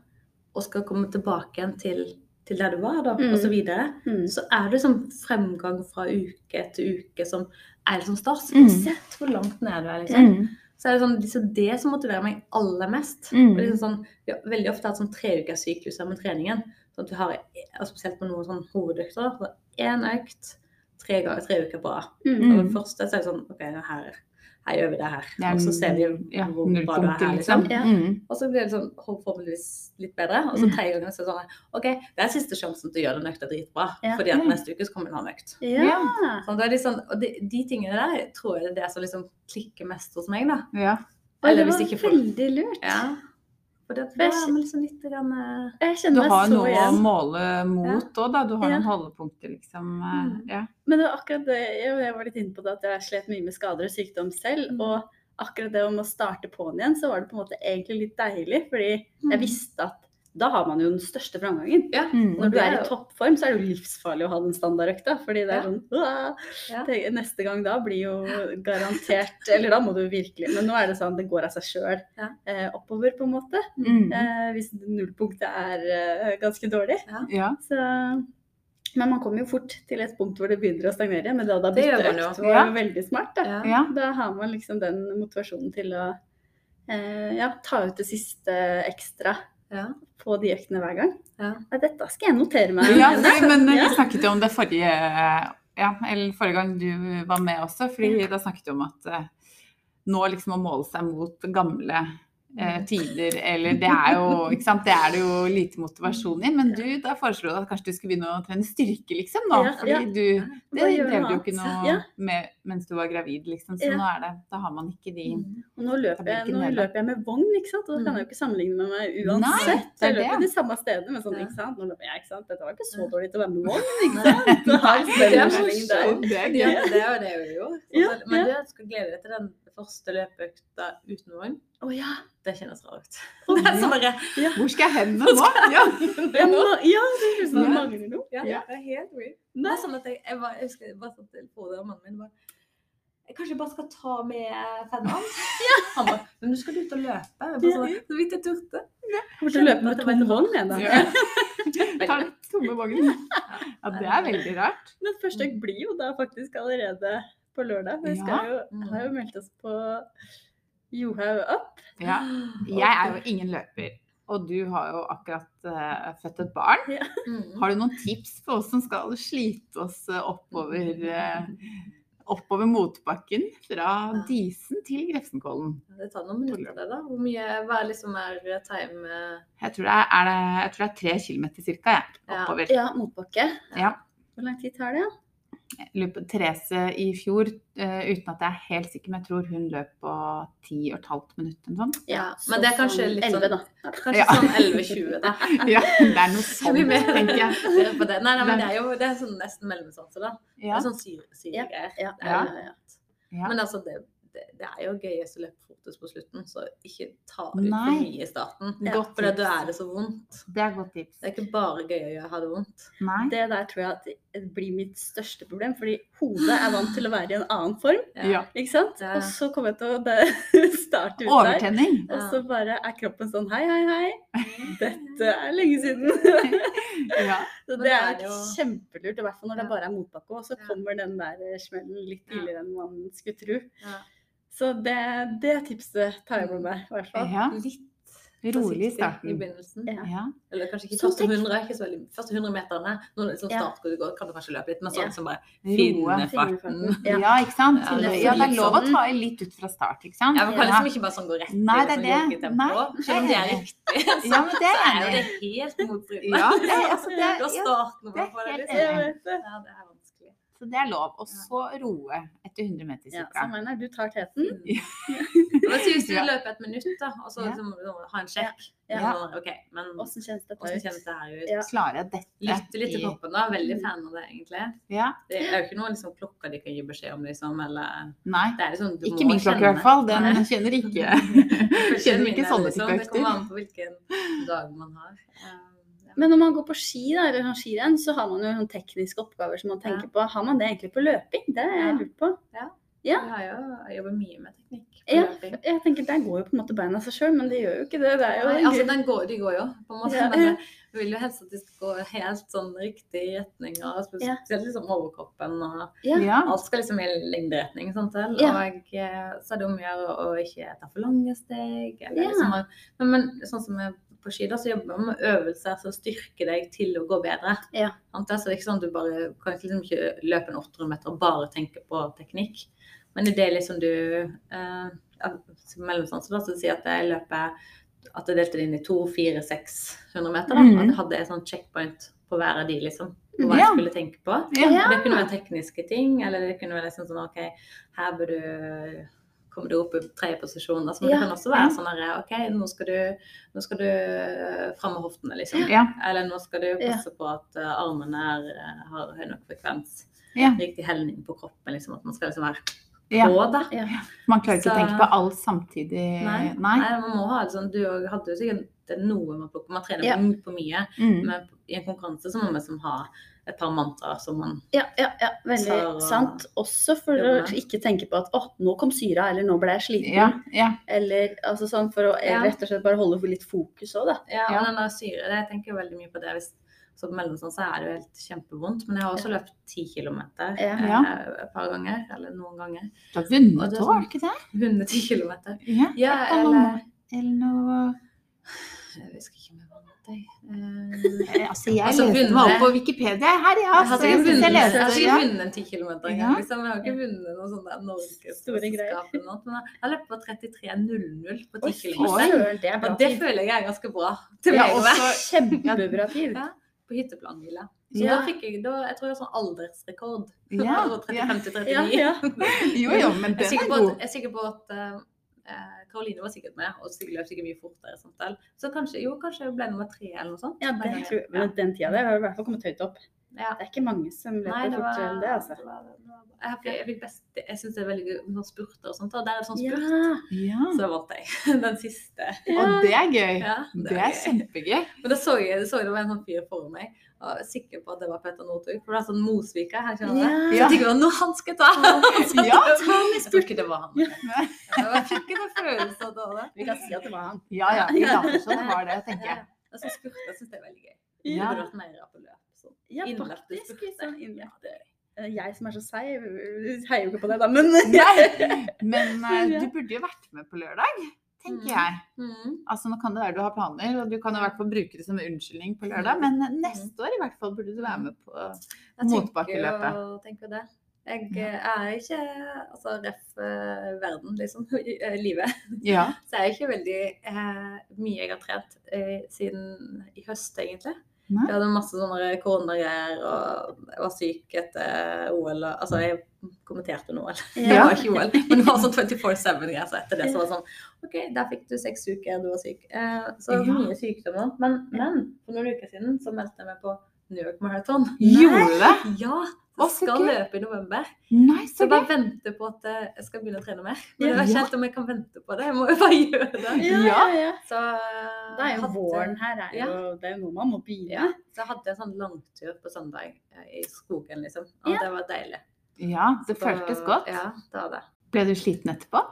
og skal komme tilbake igjen til, til der du var, da, Mm. og så videre, Mm. så er det sånn fremgang fra uke til uke som er liksom stas. Mm. Uansett hvor langt ned du er, liksom. mm, Så er det sånn, liksom det som motiverer meg aller mest. Mm. Liksom sånn, vi har veldig ofte hatt sånn treukerssyklus med treningen. Sånn at du har, spesielt på noen sånn hovedøkter, så én økt tre ganger tre uker på rad. Mm. Og det første så er det sånn OK, her, gjør vi det her. det er og så ser vi ja, hvor bra du er her, liksom. liksom. Ja. Mm. Og så blir det sånn forhåpentligvis litt bedre. Og så tredje gangen så er det sånn OK, det er siste sjansen til å gjøre den økta dritbra. Ja. Fordi at neste uke så kommer en annen økt. Ja. Sånn, er sånn, og de, de tingene der tror jeg det er det som liksom klikker mest hos meg, da. Ja. Eller det hvis var ikke folk veldig lurt. Ja. For det, jeg er liksom litt grann, eh, Jeg Du kjenner meg har noe å måle mot òg, da. Du har Ja. noen holdepunkter, liksom. eh, Mm. Ja. Men det var akkurat det, jeg var litt inne på det at jeg slet mye med skader og sykdom selv. Mm. Og akkurat det om å starte på'n igjen, så var det på en måte egentlig litt deilig. Fordi Mm. jeg visste at da har man jo den største framgangen. Ja. Mm. Når du er er i toppform, så er det jo livsfarlig å ha den standardøkta. Fordi det er sånn Ja. Neste gang da blir jo garantert Eller da må du virkelig Men nå er det sånn det går av seg sjøl Ja. eh, oppover, på en måte. Mm. Eh, hvis nullpunktet er eh, ganske dårlig. Ja. Så, men man kommer jo fort til et punkt hvor det begynner å stagnere. Men da, da bytter man jo. økt var Ja. jo veldig smart. Da. Ja. ja. da har man liksom den motivasjonen til å eh, ja, ta ut det siste ekstra Ja. På de øktene hver gang. Ja. Dette skal jeg notere meg. Ja, men Ja. vi snakket jo om det forrige, ja, eller forrige gang du var med også, fordi da snakket vi om at eh, nå liksom å måle seg mot gamle eh, tider, eller det er jo, ikke sant, det er det jo lite motivasjon i, men du, da foreslo du at kanskje du skulle begynne å trene styrke liksom nå, Ja, fordi ja. du, det drev du jo ikke noe Ja. med mens du var gravid liksom, så nå er det, da har man ikke de, Mm. Og nå løper, jeg, nå løper jeg med vogn, ikke sant? og da kan jeg jo ikke sammenligne med meg uansett. det jeg løper de samme stedene, men sånn, ikke sant? Nå løper jeg, ikke sant? Dette var ikke så dårlig til å være med vogn, ikke sant? Nei, det er jo det vi gjorde. Men du skal glede deg til den første løpeøkta uten vogn. Å ja. Det kjennes rart ut. Å, Det er ja. sånn bare Hvor skal jeg hen nå? Ja. Ja, det er Ja. mangler noe. Ja, Ja. det er helt weird. Det er sånn at jeg, jeg, var, jeg husker jeg bare satt til Frode og mannen min bare jeg kanskje bare skal ta med femmeren? Han bare Men du skal ut og løpe. Jeg bare sånn, så vidt jeg turte. Kommer til å løpe med tom vogn, igjen, da. Ja. Ta den tomme vogn. Ja, det er veldig rart. Men første økt blir jo da faktisk allerede på lørdag. Vi skal jo, har jo meldt oss på Johaug Up. Ja. Jeg er jo ingen løper, og du har jo akkurat uh, født et barn. Mm. Har du noen tips for oss som skal slite oss eh, oppover, uh, oppover motbakken fra Disen til Grefsenkollen? Det tar noen minutter, det, da. Hvor mye Hva er liksom er time Jeg tror det er, er det, jeg tror det er tre kilometer cirka, jeg, Ja. oppover. Ja, motbakke. Ja. Hvor lang tid tar det? Jeg på Therese i fjor, uh, uten at jeg er helt sikker, men jeg tror hun løp på ti og et halvt minutt eller noe. Ja, men det er kanskje litt sånn- 11, da. Kanskje Ja. sånn 11-20, da. Ja, det er noe sånt, tenker jeg. Det? Nei, nei, men det er jo det er sånn nesten mellomsatser, da. Det er sånn syre- syregreier. Ja, Det er Ja. Ja. Men altså, det, det, det er jo gøyest å løpe fortest på slutten, så ikke ta ut Nei. for mye i starten. Ja, Godt For da tips. er det så vondt. Det er godt tips. Det er ikke bare gøy å gjøre- ha det vondt. Nei. Det der tror jeg at det blir mitt største problem, fordi hodet er vant til å være i en annen form. Ja. Ikke sant? Ja. Og så kommer jeg til å starte ut der. Overtenning. Og så bare er kroppen sånn hei, hei, hei. Dette er lenge siden. Ja. Så det det er er jo- kjempelurt, i hvert fall når det bare er motbakke. Og så kommer den der smellen litt tidligere enn man skulle tro. Ja. Så det, det tipset tar jeg med meg, i hvert fall. ja. Litt Rolig i starten. begynnelsen. Ja. Ja. Eller kanskje ikke Så første 100, ikke så veldig, første 100 meterne. Når det er sånn start hvor du går, kan du kanskje løpe litt, men sånn som bare finne farten. Ja. Ikke sant? Det er er lov å sånn. ta i litt ut fra start, ikke sant? Ja, Man kan liksom ikke bare sånn gå rett i Nei, det er sånn det. joggetempo, Selv om det er er riktig, så, Ja, men det så er er jo det helt motstridende. Ja, det er, altså, det er, det er det, helt liksom. Det. Det vanskelig. det er lov. Og så roe etter 100 meter Ja, Så mener jeg, Du tar teten. Men si hvis du Ja. løper et minutt, da, og så Ja. liksom, ha en sjekk. Ja. ja. OK, men Åssen kjennes dette ut? kjennes det her ut? Ja. Klarer jeg dette? Lytte litt til kroppen, da. Veldig fan av det, egentlig. Ja. Det er jo ikke noe liksom, klokker de kan gi beskjed om, liksom, eller Nei. Det er liksom, du Ikke må min klokke i hvert fall. Den kjenner ikke Kjenner ikke sånne liksom. type Det kommer an på hvilken dag man har. Ja. Men når man går på ski, da, eller sånn skirenn, så har man jo sånn tekniske oppgaver som man tenker på. Har man det egentlig på løping? Det er jeg Ja. lurt på. Ja. Jeg har jo jeg jobber mye med teknikk. på Ja, løping. jeg tenker Der går jo på en måte beina seg sjøl, men det gjør jo ikke det. Det er jo Nei, altså, den går, de går jo, på en måte. Ja. Men jeg vil jo helst at de skal gå helt sånn riktig retning. Og Ja. spesielt liksom overkroppen. og Ja. Ja. Alt skal liksom i lengderetning. Sånn til. Ja. Og eh, så er det om å gjøre å ikke ta for lange steg. Eller Ja. liksom, men, men sånn som jeg på ski, da, så jobber man med øvelser som styrker deg til å gå bedre. Ja. Sant? Så det er ikke sånn du bare kan liksom ikke løpe en 800 meter og bare tenke på teknikk. Men det det liksom du eh, mellomstanser, da, så si at jeg løper at jeg delte det inn i to, fire, 600 meter. Da. Mm. At jeg hadde et sånt checkpoint på hver av de, liksom. På hva Ja. jeg skulle tenke på. Ja. Det kunne være tekniske ting, eller det kunne være liksom sånn OK, her bør du komme du opp i tredje posisjon. Altså, men Ja, det kan også være sånn her OK, nå skal du, nå skal du eh, fram med hoftene, liksom. Ja. Eller nå skal du passe på at eh, armene er, eh, har høy nok frekvens. Ja. Riktig helning på kroppen, liksom. At man skal liksom være Ja. på. Man klarer ikke å tenke på alt samtidig. Nei. Nei. Nei, man må ha et sånt Du hadde jo sikkert det er noe man plukker. Man trener Ja. på mye, Mm. men i en konkurranse så må man liksom ha et par mantraer som man Ja, ja, ja, veldig Så- sant. Også for å ikke tenke på at å, nå kom syra, eller nå ble jeg sliten. Ja, ja. Eller altså sånn for å rett og slett bare holde litt fokus òg, da. Ja, Ja. den der syre, det, jeg tenker veldig mye på det. Hvis, så på mellomstand så er det jo helt kjempevondt. Men jeg har også løpt ti kilometer Ja. Ja. eh, et par ganger. Eller noen ganger. Du har vunnet det er òg, sånn- har du ikke det? Vunnet ti kilometer. Ja. Ja, eller eller. Eller noe Jeg husker ikke om jeg vant, jeg. Eh, Eh, Altså, jeg Altså, leste meg opp på Wikipedia her, ja. Jeg har Så jeg sikkert jeg vunnet, jeg har vunnet en ti kilometer en Liksom. Jeg har ikke vunnet noe sånt der Store greier. norgesmesterskap eller noe. Men jeg har løpt på 33,00 på Oi, ti fy det Og det føler jeg er ganske bra. Til Ja, også. Kjempebra tid. Ja, på hytteplanhvile. Så Ja. da fikk jeg, da, jeg tror jeg har sånn aldersrekord. Ja, 35 til 39. Ja, ja. Jo, jo, men Jeg er den sikker er på god. at, jeg er sikker på at eh, Karoline var sikkert med, og sikkert løp sikkert mye fortere. Samtale. så kanskje, jo, kanskje jeg ble nummer tre eller noe sånt. Ja, det tror jeg. Men den tida der har i hvert fall kommet høyt opp. Ja. Det er ikke mange som løper det fortere enn det, altså. det var, det var Jeg, jeg, fikk jeg syns det er veldig gøy med spurter og sånt. Og der er det sånn spurt, Ja. så vant jeg. Den siste. Og det er gøy. Ja, Det er kjempegøy. Men da så jeg, så jeg det var en sånn fyr foran meg, og jeg var sikker på at det var Petter Northug. For det er sånn Mosvika her, skjønner du. Så Ja. jeg tenkte nå han skal ta! Så Ja, jeg tror ikke det var han. Ja, Jeg fikk ikke noen følelse av det. Vi kan si at det var han. Ja, ja. Vi later som det var det, tenker jeg. Ja. så spurte jeg syns det er veldig gøy. Ja. Det burde vært mer på løp. Sånn. Ja, innlagte spurter. Eh, Jeg som er så seig, heier jo ikke på det, da, men Nei, men uh, du burde jo vært med på lørdag, tenker Mm. jeg. Mhm. Altså Nå kan det være du har planer, og du kan i hvert fall bruke det som unnskyldning på lørdag, Mm. men neste år i hvert fall burde du være med på Jeg tenker Motbakkeløpet. jo- tenker det. Jeg eh, er ikke altså ref eh, verden, liksom, eh, livet. Ja. Så jeg er ikke veldig eh, mye jeg har trent eh, siden i høst, egentlig. Nei. Jeg hadde masse sånne koronagreier, og jeg var syk etter OL. Og, altså, jeg kommenterte noe OL. Det var ikke OL, men det var sånn 24-7-greier. Så etter det så var det sånn OK, der fikk du seks uker, du var syk. Eh, så Ja. mye sykdommer. Men, men for noen uker siden så meldte jeg meg på New York Marathon. Gjorde du det? Ja! Jeg skal løpe i november. Nei, Så så jeg bare venter på at eh, jeg skal begynne å trene mer. Men jeg vet ikke helt om jeg kan vente på det. Jeg må jo bare gjøre det. ja, Ja. Så det er jo hadde- våren her er jo, det er jo noe man må begynne. Ja, så jeg hadde en sånn langtur på søndag eh, i skogen, liksom. Og Ja. det var deilig. Ja, det Så- føltes godt. Ja, det var det. Ble du sliten etterpå?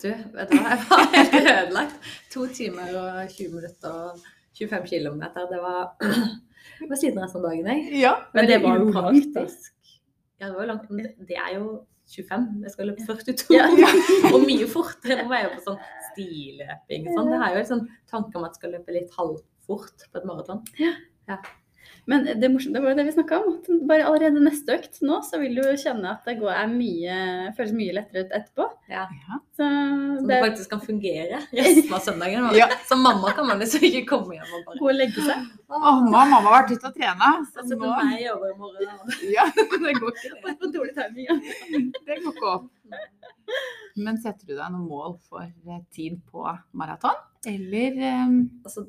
Du, vet du hva, jeg var helt ødelagt. To timer og 20 minutter og 25 kilometer. Det var ved siden sliten resten av dagen, jeg. Ja. Men det var jo praktisk. Ja, det var jo langt. Men det, er jo 25. Jeg skal løpe 42. Ja. og mye fortere. Nå er jeg på sånn stiløping. Sånn. Det er jo en sånn tanke om at jeg skal løpe litt halvfort på et maraton. Men det morsomt, det var jo det vi snakka om. at Bare allerede neste økt nå, så vil du kjenne at det går, er mye, føles mye lettere ut etterpå. Ja. Ja. Så det det faktisk kan fungere resten av søndagen. Ja. Som mamma kan man liksom ikke komme hjem og bare Gå og legge seg. Å, mamma har vært ute og trena, så altså, nå setter meg over i morgen. Ja, det går ikke det. På dårlig timing. Ja. Det går ikke opp. Men setter du deg noen mål for eh, tid på maraton? Eller um... Altså,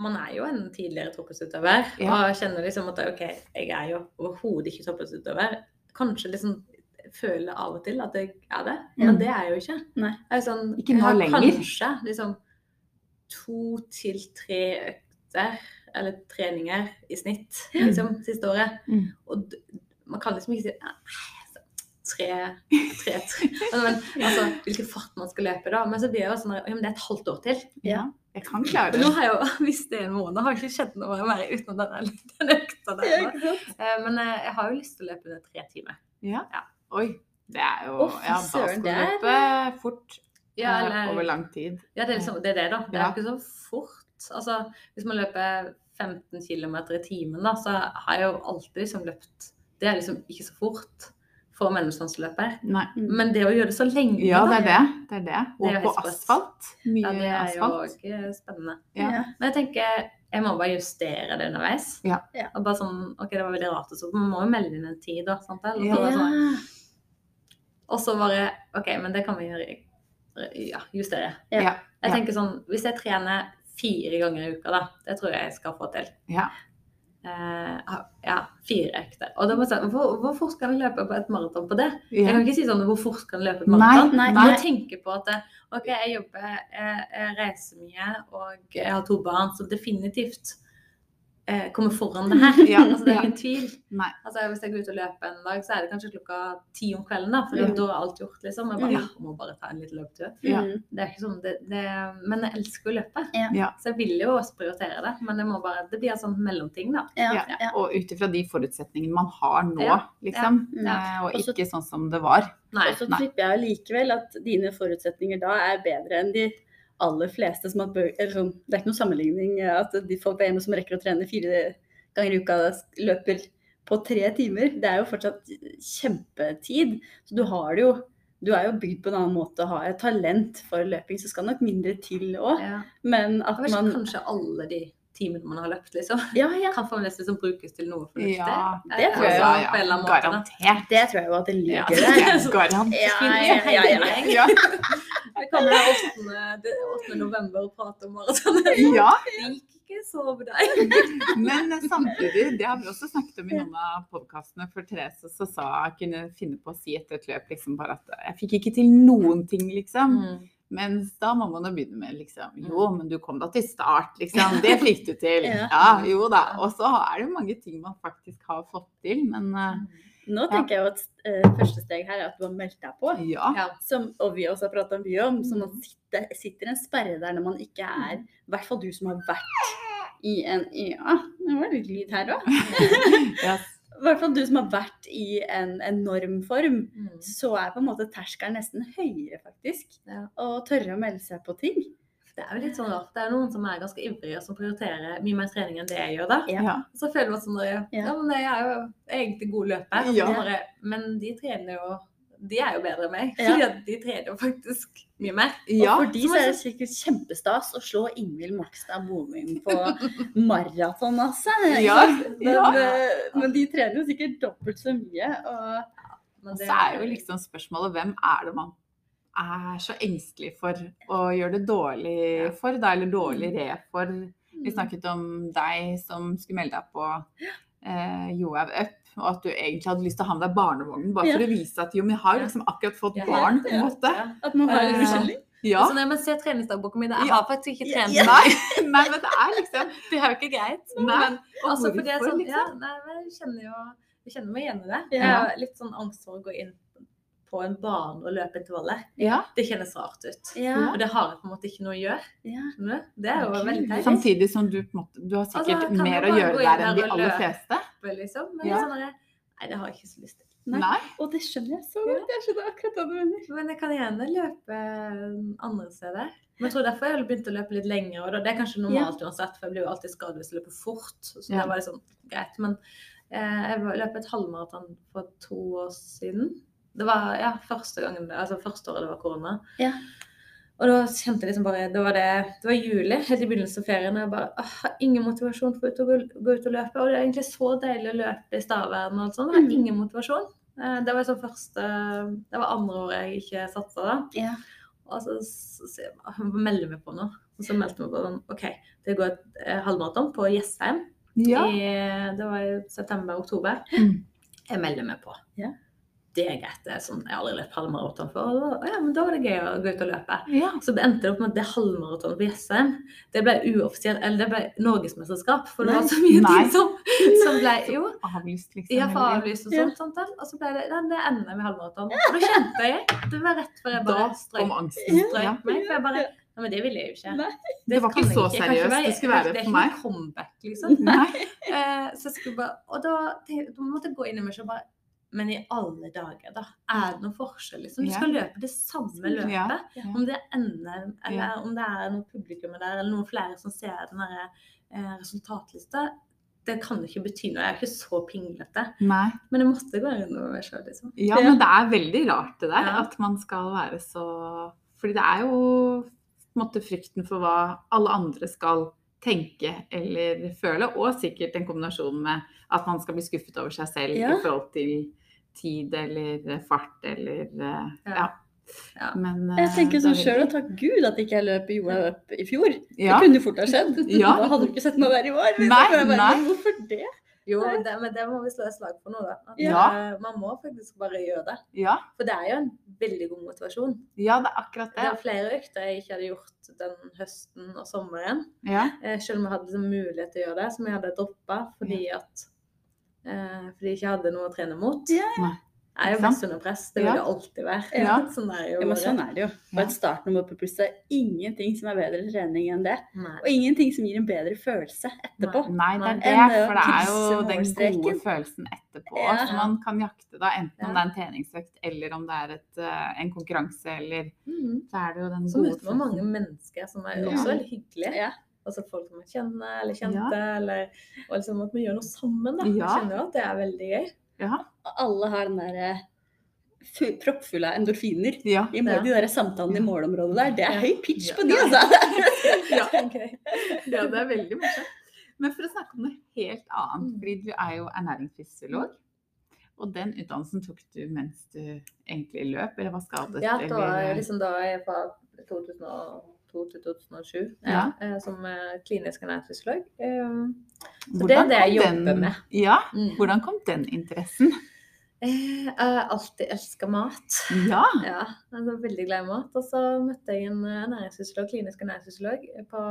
man er jo en tidligere toppidrettsutøver, Ja. og kjenner liksom at OK, jeg er jo overhodet ikke toppidrettsutøver. Kanskje liksom føler av og til at jeg er det, men det er jeg jo ikke. Nei. Jeg er sånn, Ikke nå lenger. Kanskje liksom to til tre økter, eller treninger i snitt, liksom, siste året. Mm. Og man kan liksom ikke si "Nei, altså, tre, tre, tre. Men, men altså, hvilken fart man skal løpe, da. Men så blir det jo sånn ja, men det er et halvt år til. Ja, jeg kan klare Men nå har jeg jo, hvis det er en måned, har ikke skjedd noe mer utenom den, økta der. Ja? Eh, Men eh, jeg har jo lyst til å løpe det tre timer. Ja. Ja. Oi, det er jo oh, Ja, da skal du løpe fort Ja, eh, eller, over lang tid. ja det, er liksom, det er det, da. Det er Ja. jo ikke så fort. Altså, hvis man løper 15 km i timen, da, så har jeg jo alltid liksom løpt Det er liksom ikke så fort for mellomstandsløper. Nei. Men det å gjøre det så lenge, Ja, det er det. det, er det. Det er Og jo på asfalt. sprøtt. asfalt. Mye ja, det er jo òg spennende. Ja. Men jeg tenker jeg må bare justere det underveis. Ja. Ja. Og bare sånn, ok, det var veldig rart, så man må jo melde inn en tid, da. Sant? vel? Og så det sånn, Og så bare OK, men det kan vi gjøre ja, justere. Jeg Ja. tenker sånn Hvis jeg trener fire ganger i uka, da, det tror jeg jeg skal få til. Eh, ja, fire økter. Og da må jeg si hvor, hvor fort skal jeg løpe på et maraton på det? Jeg kan ikke si sånn hvor fort skal jeg løpe et Nei, maraton? nei, Jeg nei. må tenke på at eh, OK, jeg jobber, jeg, jeg reiser mye, og jeg har to barn, så definitivt eh, kommer foran det her. Ja, altså, det er ingen tvil. Nei. Altså, hvis jeg går ut og løper en dag, så er det kanskje klokka ti om kvelden, da, for Ja. da er alt gjort, liksom. Jeg bare, Mm. ja, må bare ta en liten løpetur. Ja. Mm. Det er ikke sånn, det, det, men jeg elsker å løpe. Ja. Ja. Så jeg vil jo også prioritere det, men det, må bare, det blir en sånn mellomting, da. Ja. Ja. Ja. Og ut ifra de forutsetningene man har nå, Ja. liksom. Ja. Eh, Og ikke Også, sånn som det var. Nei. Og så tipper jeg likevel at dine forutsetninger da er bedre enn de aller fleste som har bø- eller sånn, Det er ikke noen sammenligning eh, at de folk der hjemme som rekker å trene fire ganger i uka, løper på tre timer. Det er jo fortsatt kjempetid. Så du har det jo Du er jo bygd på en annen måte. Har et talent for løping, så skal nok mindre til òg. Ja. Men at man kanskje alle de timene man har løpt, liksom, Ja, ja. kan fremdeles liksom brukes til noe fornuftig. Ja, det tror jeg Altså, ja, ja. da. Garantert. Det tror jeg jo at det Ja, ligger der. er garantert. Ja, ja, ja, Ja. Vi 8. 8. november og prater om maratonet. ja. Det gikk ikke så over deg. Men samtidig, det har vi også snakket om i noen av podkastene, for Therese så sa jeg kunne finne på å si etter et løp liksom bare at jeg fikk ikke til noen ting, liksom. Mens da må man jo begynne med liksom Jo, men du kom da til start, liksom. Det fikk du til. Ja. Jo da. Og så er det jo mange ting man faktisk har fått til, men eh, Nå tenker jeg jo at uh, første steg her er at du har meldt deg på. ja. Som, og vi også har prata mye om, så Mm. man sitter, sitter en sperre der når man ikke er I hvert fall du som har vært i en Ja, det var litt lyd her òg. ja. I hvert fall du som har vært i en enorm form, Mm. så er på en måte terskelen nesten høyere, faktisk. Ja. Å tørre å melde seg på ting. Det er jo litt sånn rart. Det er noen som er ganske ivrige og som prioriterer mye mer trening enn det jeg gjør. da. Ja. Så føler man sånn at Ja. ja, men jeg er jo egentlig god løper. Ja. Bare, men de trener jo De er jo bedre enn meg. Ja. Fordi de trener jo faktisk mye mer. ja. og for de så er det sikkert kjempestas å slå Ingvild Markstad Boming på maraton, altså. Ja. Men, ja. eh, men de trener jo sikkert dobbelt så mye. Og Men Og det så er jo liksom spørsmålet hvem er det man er så engstelig for å gjøre det dårlig for, da, eller dårlig re for. Mm. Vi snakket om deg som skulle melde deg på eh, Johaug Up, og at du egentlig hadde lyst til å ha med deg barnevognen bare for Ja. å vise at jo, men jeg har liksom akkurat fått Ja. barn, på en Ja. måte. Ja. at man har litt forskjellig. unnskyldning. Ja. Altså, når man ser treningsdagboka mi, jeg har faktisk ikke Ja, trent. ja. Nei, nei, men det er liksom Det er jo ikke greit. Nei. Men altså, hvorfor, sånn, ja, liksom? nei, jeg kjenner jo jeg kjenner meg igjen i det. Ja. Jeg har litt sånn angst for å gå inn på en bane og løpe intervaller. Ja. Det kjennes rart ut. Ja, Og det har jeg på en måte ikke noe å gjøre. ja. Det er jo okay. veldig teit. Samtidig som du, på en måte, du har sikkert Altså, mer å gjøre der enn de aller fleste. Liksom. Men Ja. sånn der, Nei, det har jeg ikke så lyst til. Nei. Nei? Og det skjønner jeg så godt. Jeg skjønner akkurat hva du mener. Men jeg kan gjerne løpe eh, andre steder. Men jeg tror derfor jeg har begynt å løpe litt lenger. Og det er kanskje normalt uansett, for jeg blir jo alltid skadet hvis jeg løper fort. Så Ja. det var liksom greit. Men eh, jeg løp et halvmaraton for to år siden. Det var ja, første gangen, altså første året det var korona. Ja. Og da kjente jeg liksom bare Det var, det, det var juli, helt i begynnelsen av ferien. Og jeg bare «Åh, har ingen motivasjon for å gå, gå ut og løpe. Og det er egentlig så deilig å løpe i Stavern og alt sånt. Men jeg har Mhm. ingen motivasjon. Eh, Det var liksom første Det var andre året jeg ikke satsa da. Ja. Og så, så, så jeg melder vi på noe. Og så meldte meg på sånn OK, det går et eh, halvmaraton på Jessheim. Ja. I, det var i september-oktober. Mm. Jeg melder meg på. Ja. Det er greit. Det er sånn, jeg har aldri løpt halvmaraton før. Og da, ja, men da var det gøy å gå ut og løpe. ja. Så det endte opp med at det halvmaratonet på Jessheim det ble uoffisielt, eller det ble norgesmesterskap. For det var så mye ting som, som ble Jo. Avlyst, liksom. Ja, for avlyst og Ja. sånt. sånt. Og så ble det ja, det ender med halvmaraton. Og da kjente jeg Det var rett før jeg bare strøk, strøk meg. For jeg bare Nei, men det ville jeg jo ikke. Nei. Det var ikke så ikke seriøst det skulle være det er for ikke meg. noe comeback, liksom. Nei. Eh, så jeg skulle bare Og da, da måtte jeg gå inn i meg selv og bare Men i alle dager, da. Er det noen forskjell, liksom? Du skal løpe det samme løpet. Om det er NM, eller om det er noen publikum der, eller noen flere som ser den der, eh, resultatlista, det kan jo ikke bety noe. Jeg er ikke så pinglete. Nei. Men det måtte gå inn over meg sjøl, liksom. Ja, men det er veldig rart det der, at man skal være så Fordi det er jo måte frykten for hva alle andre skal tenke eller føle, og sikkert en kombinasjon med at man skal bli skuffet over seg selv Ja. i forhold til tid eller fart eller eh, Ja. Ja. Ja. Men Jeg eh, tenker sånn sjøl og takk Gud at ikke jeg løp i jorda opp i fjor. ja. Det kunne jo fort ha skjedd. Ja. Da hadde du ikke sett meg der i år. Nei, jeg bare, nei. men Hvorfor det? Jo, det, men det må vi slå et slag for nå, da. At Ja. eh, man må faktisk bare gjøre det. ja. For det er jo en veldig god motivasjon. ja, det er akkurat Det det. er flere økter jeg ikke hadde gjort den høsten og sommeren. Ja. Eh, selv om jeg hadde liksom mulighet til å gjøre det, som jeg hadde droppa fordi at eh, fordi jeg ikke hadde noe å trene mot. Yeah. Jeg er jo best under press. Det vil Ja. det alltid være. Ja. Sånn er jo Ja, men sånn er det jo. På et startnummer på pluss er ingenting som er bedre trening enn det. Nei. Og ingenting som gir en bedre følelse etterpå. Nei, det er det, for det er jo den gode følelsen etterpå Ja. som man kan jakte, da. Enten om det er en treningsøkt eller om det er et, eh, en konkurranse, eller Mm. så er det jo den Så gode møter man mange mennesker som er Ja. også veldig hyggelige. Ja. Altså folk som man kjenner eller kjente, eller og liksom at vi gjør noe sammen. da. Ja. Jeg kjenner jo at det er veldig gøy. Ja. Og alle har den derre proppfulle av endorfiner. ja. I mål, De der samtalene i målområdet der, det er høy pitch Ja. på de, altså! Ja. Okay. ja, det er veldig morsomt. Men for å snakke om noe helt annet, Mm. fordi du er jo ernæringsfysiolog. Og den utdannelsen tok du mens du egentlig løp, eller var skadet? Ja, da var eller? liksom da jeg fra 2002 til 2007 Ja. eh, som eh, klinisk ernæringsfysiolog. Eh, det er det jeg jobber den, med. Ja, mm. hvordan kom den interessen? Eh, Jeg har alltid elska mat. Ja. Ja, jeg var veldig glad i mat. Og så møtte jeg en ernæringsfysiolog, klinisk ernæringsfysiolog på,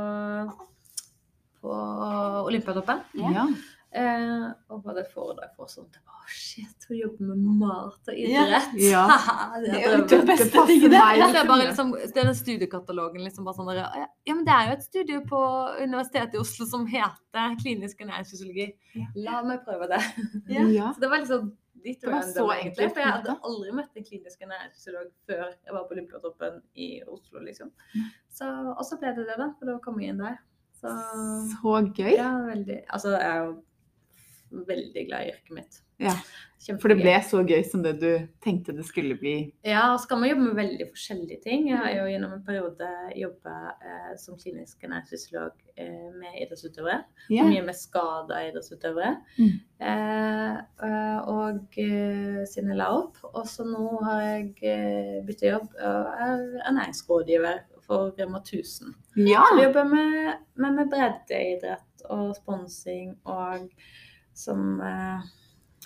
på Olympiatoppen. ja. Eh, og hadde et foredrag for sånn Å, Shit, hun jobber med mat og idrett. Ja. det Det er jo det beste passer tingene. det er liksom, det er den studiekatalogen liksom bare sånn der, ja, ja, men det er jo et studie på Universitetet i Oslo som heter klinisk ernæringsfysiologi. Ja. La meg prøve det. Ja. ja. Så det var liksom dit Det var så enkelt, For jeg hadde aldri møtt en klinisk ernæringsfysiolog før jeg var på Olympiatoppen i Oslo, liksom. Så, og så ble det det, da. For da kom jeg inn der. Så Så gøy. ja, veldig Altså, jeg er jo veldig glad i yrket mitt. Ja. For det ble så gøy som det du tenkte det skulle bli. Ja, og så kan man jobbe med veldig forskjellige ting. Jeg har jo gjennom en periode jobba eh, som klinisk ernæringsfysiolog eh, med idrettsutøvere. Ja. Mye med skada idrettsutøvere. Mm. Eh, eh, og eh, siden jeg la opp. Og så nå har jeg eh, byttet jobb og er ernæringsrådgiver for Rema 1000. ja. Så vi jobber med, med, med breddeidrett og sponsing og som eh,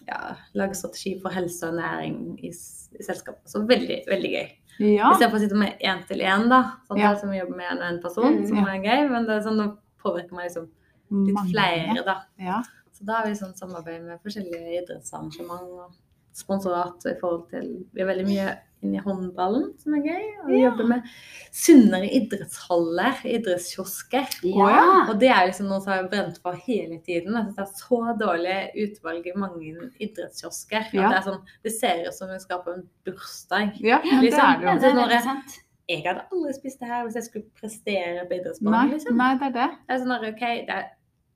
ja, lager strategi for helse og næring i, i selskapet. Så veldig, veldig gøy. ja. Istedenfor å sitte med én til én, da. Sånn Ja. som vi jobber med og en person, Mm. som Ja. er gøy. Men det er sånn, nå påvirker man liksom litt Mange. flere, da. Ja. Så da har vi sånn samarbeid med forskjellige idrettsarrangement og sponsorat i forhold til Vi er veldig mye inni i håndballen, som er gøy. Og vi jobber med sunnere idrettshaller, idrettskiosker. Ja. Og det er liksom noe som har brent på hele tiden. Jeg synes det er så dårlig utvalg i mange idrettskiosker. Ja. At det, er sånn, det ser ut som vi skal på en bursdag. Ja, liksom. det er det jo. det er når veldig sant. Jeg hadde aldri spist det her hvis jeg skulle prestere på Nei, liksom. nei, det er det. Det er sånn ok, det er,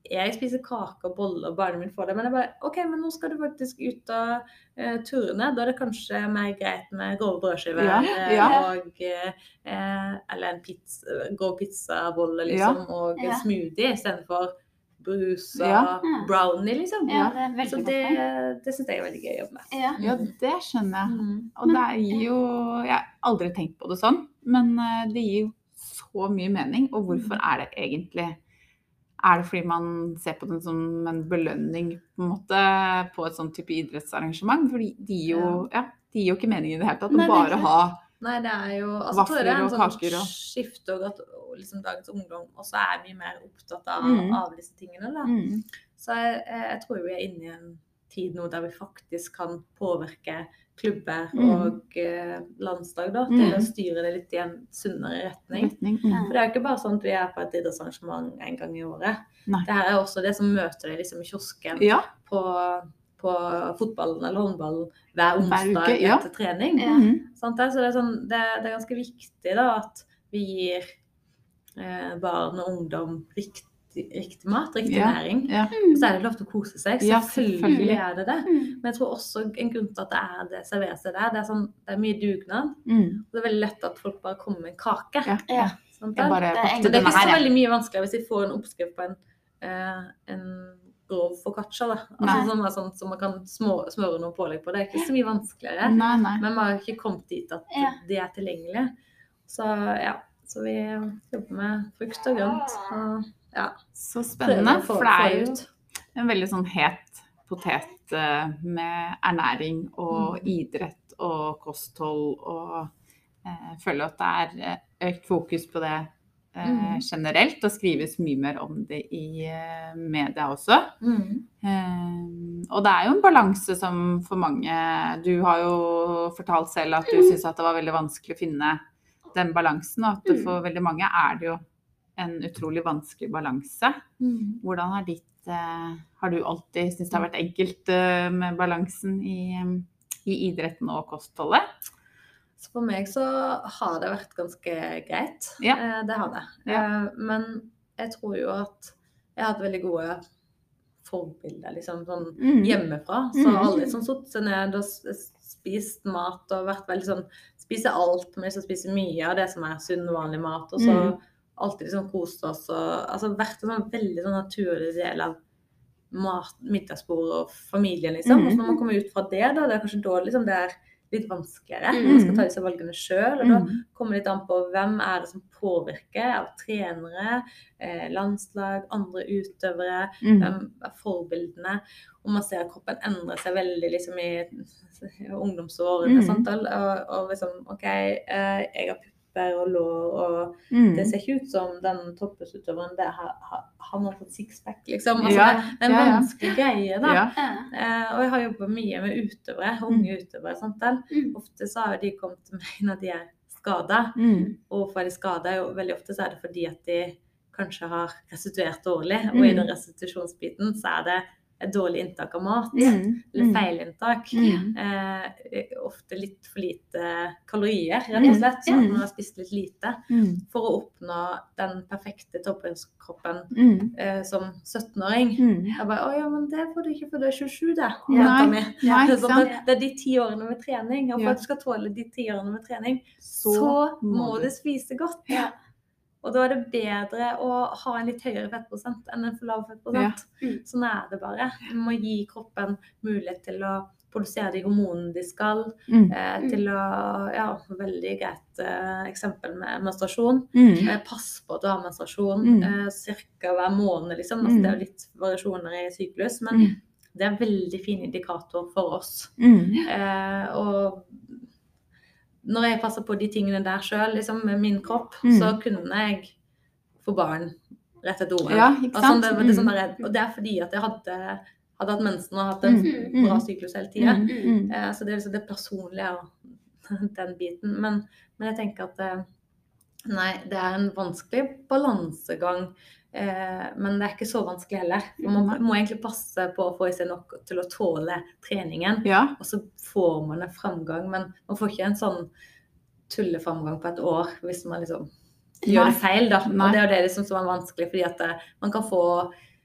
jeg spiser kake og boller, og barnet mine får det, men jeg bare, ok, men nå skal du faktisk ut og uh, turne. Da er det kanskje mer greit med grove brødskiver Ja, eh, ja. og uh, eller en pizza, grov pizzabolle, liksom, og en Ja. smoothie istedenfor brus og Ja. brownie, liksom. Ja, det Så det, det syns jeg er veldig gøy å jobbe med. Ja. Ja, det skjønner jeg. Mm. Og det gir jo Jeg har aldri tenkt på det sånn, men det gir jo så mye mening. Og hvorfor er det egentlig Er det fordi man ser på den som en belønning på en måte på et sånn type idrettsarrangement? Fordi de gir jo, ja, de gir jo ikke mening i det hele tatt. Å bare ha Nei, det er jo altså, er Vafler en og sånn kaker og- skifte og at liksom, dagens ungdom også er mye mer opptatt av, Mm. av disse tingene. Da. mm, Så jeg, jeg tror vi er inne i en tid nå der vi faktisk kan påvirke klubber Mm. og eh, landslag da, til Mm. å styre det litt i en sunnere retning. retning. Mm. For det er jo ikke bare sånn at vi er på et idrettsarrangement en gang i året. Nei. Det her er også det som møter deg liksom i kiosken Ja. på, på fotballen eller håndballen hver Hver onsdag uke, ja. etter trening. Ja. Mm. Så det er, sånn, det, det er ganske viktig da, at vi gir eh, barn og ungdom riktig, riktig mat, riktig Ja. næring. Ja. Og så er det lov til å kose seg. Selvfølgelig ja, er det det. Mm. Men jeg tror også en grunn til at det er det serveres det der, det er, sånn, det er mye dugnad. Mm. Og det er veldig lett at folk bare kommer med en kake. Ja. Ja. Sant det? er er ikke så veldig mye vanskeligere hvis vi får en oppskrift på en, uh, en grov focaccia. Da. Altså, som er sånn som man kan små, smøre noe pålegg på. Det er ikke så mye vanskeligere. Nei, nei. Men man har ikke kommet dit at Ja. de er tilgjengelige. Så ja, så vi jobber med frukt og grønt. Og ja, Så spennende. For det er jo en veldig sånn het potet eh, med ernæring og Mm. idrett og kosthold og eh, føler at det er eh, økt fokus på det eh, Mm. generelt, og skrives mye mer om det i eh, media også. Mm. Eh, og det er jo en balanse som for mange Du har jo fortalt selv at du syns at det var veldig vanskelig å finne den balansen, og at for veldig mange er det jo en utrolig vanskelig balanse. Mm. Hvordan har ditt eh, Har du alltid syntes det har vært enkelt eh, med balansen i, eh, i idretten og kostholdet? Så for meg så har det vært ganske greit. Ja. Det har det. Ja. Men jeg tror jo at jeg har hatt veldig gode forbilder liksom sånn Mm. hjemmefra. Så Mm. alle som satt seg ned og spist mat og vært veldig sånn Spise alt, men liksom spise mye av det som er sunn, vanlig mat. Og så Mm. Alltid liksom kost oss og altså vært en sånn veldig sånn naturlig del av middagsbordet og familien, liksom. Mm. Og så når man kommer ut fra det, da, det er kanskje da liksom det er litt vanskeligere. Mm. Man skal ta disse valgene sjøl. Og da Mm. kommer det litt an på hvem er det som påvirker av trenere, eh, landslag, andre utøvere. Mm. Hvem er forbildene? Og man ser at kroppen endrer seg veldig liksom i ungdomsårene. Mm. Og, og liksom OK, eh, jeg har pupper og lår, og Mm. det ser ikke ut som den toppidrettsutøveren der har, har, han har fått sixpack, liksom. Altså, Ja, det, er en ja, ja. vanskelig greie, da. Ja. Ja. Eh, og jeg har jobba mye med utøvere, unge utøvere. sant vel? Mm. Ofte så har de kommet til meg når de er skada. Mm. Og hvorfor er de skada? Veldig ofte så er det fordi at de kanskje har restituert dårlig. Og i Mm. den restitusjonsbiten så er det et dårlig inntak av mat. Mm. Eller Mm. feilinntak. Mm. Eh, ofte litt for lite kalorier, rett og slett. Sånn at man har spist litt lite. Mm. For å oppnå den perfekte toppidrettskroppen Mm. eh, som 17-åring. Mm. Jeg bare Å ja, men det får du ikke, for du er 27, det. Nei. er, sånn det er de ti årene med trening. Og for Ja. at du skal tåle de ti årene med trening, Så, så må du spise godt. Ja. Og da er det bedre å ha en litt høyere fettprosent enn en for lav fettprosent. Ja. Mm. Sånn er det bare. Du må gi kroppen mulighet til å produsere de hormonene de skal. Mm. Eh, til å Ja, veldig greit eh, eksempel med menstruasjon. Mm. Eh, pass på at du har menstruasjon Mm. eh, ca. hver måned, liksom. Altså, Mm. det er jo litt variasjoner i syklus, men Mm. det er en veldig fin indikator for oss. Mm. Eh, og når jeg passer på de tingene der sjøl, liksom, med min kropp, Mm. så kunne jeg få barn rett etter OL. Ja, ikke sant? det, sånn, det, sånn Mm. der, og det er fordi at jeg hadde, hadde hatt mensen og hatt en Mm, bra mm. syklus hele tida. Eh, Så det er liksom det personlige og den biten. Men, men jeg tenker at eh, nei, det er en vanskelig balansegang. Eh, men det er ikke så vanskelig heller. Man Nei. må egentlig passe på å få i seg nok til å tåle treningen. Ja. Og så får man en framgang, men man får ikke en sånn tulleframgang på et år hvis man liksom gjør det feil, da. Nei. Og det er det liksom som er vanskelig, fordi at eh, man kan få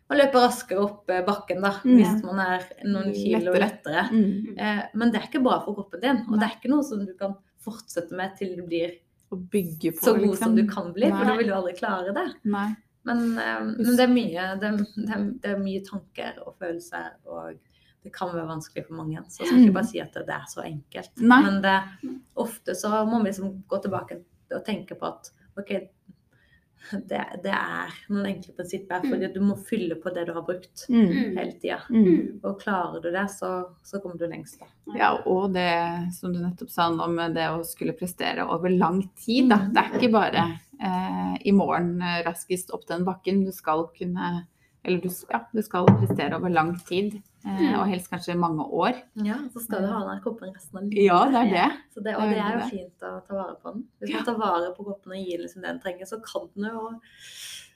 man løper raskere opp eh, bakken da, Mm. hvis man er noen kilo Lettere. Mm. Eh, men det er ikke bra for kroppen din, og Nei. det er ikke noe som du kan fortsette med til du blir på, så god liksom. som du kan bli, for da vil du aldri klare det. Nei. Men, eh, men det, er mye, det, er- det, er, det er mye tanker og følelser, og det kan være vanskelig for mange. Så jeg skal Mm. ikke bare si at det er så enkelt. Nei. Men det, ofte så må vi liksom gå tilbake og tenke på at OK, det, det er noen enkle prinsipper, fordi du må fylle på det du har brukt Mm. Mm. hele tida. Mm. Og klarer du det, så, så kommer du lengst. da. Ja, og det som du nettopp sa nå med det å skulle prestere over lang tid, da. Det er ikke bare i morgen eh, raskest opp den bakken. Du skal kunne Eller du, ja, du skal prestere over lang tid. Eh, Mm. og helst kanskje mange år. Ja, så skal du ha den koppen resten av livet. Ja, det er det. Så det, og det er jo det. fint å ta vare på den. Hvis Ja. man tar vare på koppen og gir den liksom det den trenger, så kan den jo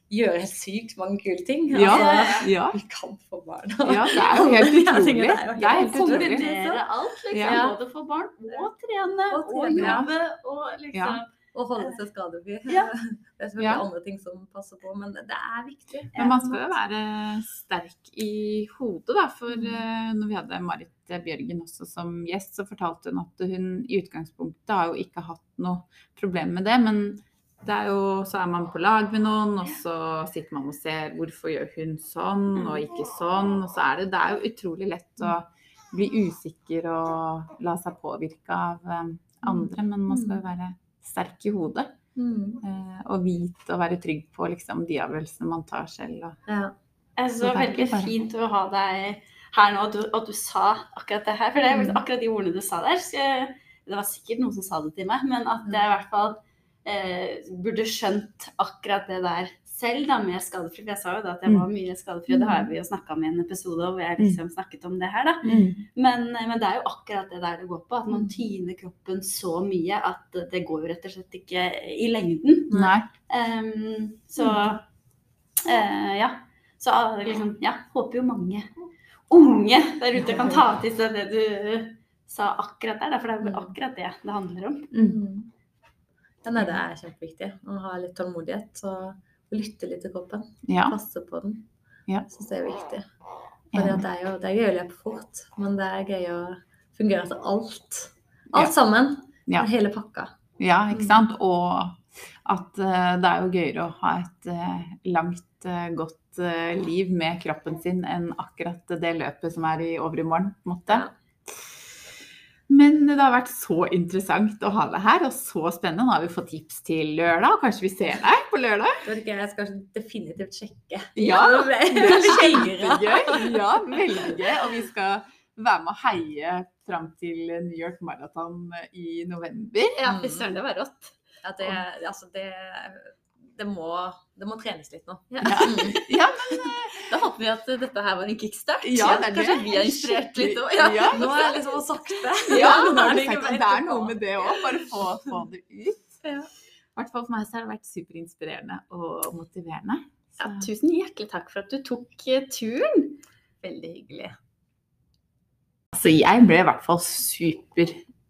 gjøre helt sykt mange kule ting. Ja, Altså, ja. vi kan få barn. Ja, det er jo helt utrolig. det er jo helt utrolig. Kombinere alt, liksom. Ja. Både for barn og trene Og og, trene, og jobbe og liksom Ja. Og holde seg skadefri. Ja. Det er selvfølgelig Ja. andre ting som passer på, men det er viktig. Men man skal jo være sterk i hodet, da. For Mm. eh, når vi hadde Marit Bjørgen også som gjest, så fortalte hun at hun i utgangspunktet har jo ikke hatt noe problem med det. Men det er jo, så er man på lag med noen, og så sitter man og ser hvorfor gjør hun sånn og ikke sånn. Og så er det, det er jo utrolig lett å bli usikker og la seg påvirke av eh, andre. Men man skal jo være sterk i hodet. Mm. eh, Og vite og være trygg på liksom, de avgjørelsene man tar selv. Og, Ja. Jeg synes det var veldig fint å ha deg her nå, at du, at du sa akkurat det her. For det er Mm. akkurat de ordene du sa der. jeg- Det var sikkert noen som sa det til meg, men at jeg i hvert fall eh, burde skjønt akkurat det der selv, da, mer skadefri. For jeg sa jo da at jeg Mm. var mye skadefri, og det har vi jo snakka om i en episode hvor jeg liksom snakket om det her, da. Men, men det er jo akkurat det der det går på. At man Mm. tyner kroppen så mye at det går jo rett og slett ikke i lengden. Nei. Um, så uh, ja. Så ah, liksom, ja, håper jo mange unge der ute kan ta til seg det du sa akkurat der. For det er jo akkurat det det handler om. Mm. Ja, nei, det er kjempeviktig å ha litt tålmodighet og lytte litt til kroppen. Ja. Passe på den. Ja. Syns det er viktig. Fordi at det, er jo, det er gøy å løpe fort, men det er gøy å fungere til alt. Alt Ja. sammen. Ja. Hele pakka. Ja, ikke sant? Og at uh, det er jo gøyere å ha et uh, langt, uh, godt liv med kroppen sin enn akkurat det løpet som er i overmorgen, på en måte. Ja. Men det har vært så interessant å ha deg her, og så spennende. Nå har vi fått tips til lørdag, og kanskje vi ser deg på lørdag? Jeg skal definitivt sjekke. Ja, Det er kjempegøy. Ja, veldig gøy. Og vi skal være med å heie fram til New York Marathon i november. Ja, fy søren, det var rått. Ja, det, altså det, det, må, det må trenes litt nå. Ja. ja men Da håper vi at dette her var en kickstart. Ja, det er Kanskje vi har inspirert litt òg. Ja. Ja. Nå er jeg liksom sakte. Ja, Nå har er du det sagt at det er noe med det òg. Bare få, få det ut. Ja. I hvert fall for meg så har det vært superinspirerende og motiverende. Ja, tusen hjertelig takk for at du tok eh, turen. Veldig hyggelig. så jeg ble i hvert fall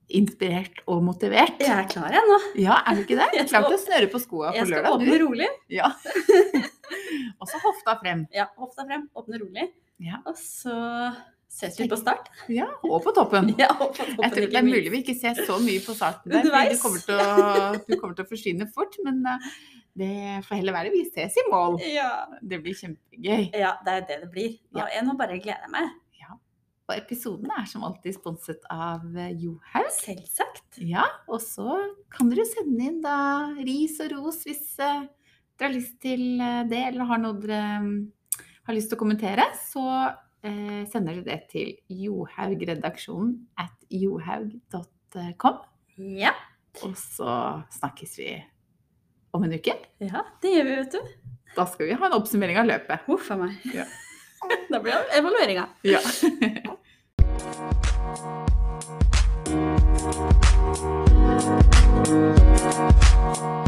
superinspirert og motivert. Jeg er klar, jeg nå. Ja, er du ikke det? Jeg Klart skal- å snøre på skoa på Jeg skal åpne rolig. Ja. Og så hofta frem. Ja, hofta frem, åpne rolig. Ja. Og så ses vi på start. Ja, og på toppen. Ja, og på Jeg toppen, tror det er mulig vi ikke ser så mye på starten der, fordi du kommer, til å, du kommer til å forsvinne fort. Men eh, det får heller være vi ses i mål. Ja. Det blir kjempegøy. ja, det er det det blir. Og jeg nå bare gleder meg. Og episoden er som alltid sponset av eh, Johaug. Selvsagt. Ja, og så kan dere sende inn da ris og ros hvis eh, dere har lyst til eh, det, eller har noe dere mm, har lyst til å kommentere. Så eh, sender dere det til johaugredaksjonen at johaug.com. Ja. Og så snakkes vi om en uke. ja, det gjør vi, vet du. Da skal vi ha en oppsummering av løpet. Huff a meg. Da blir det evalueringa. Ja. Thank you.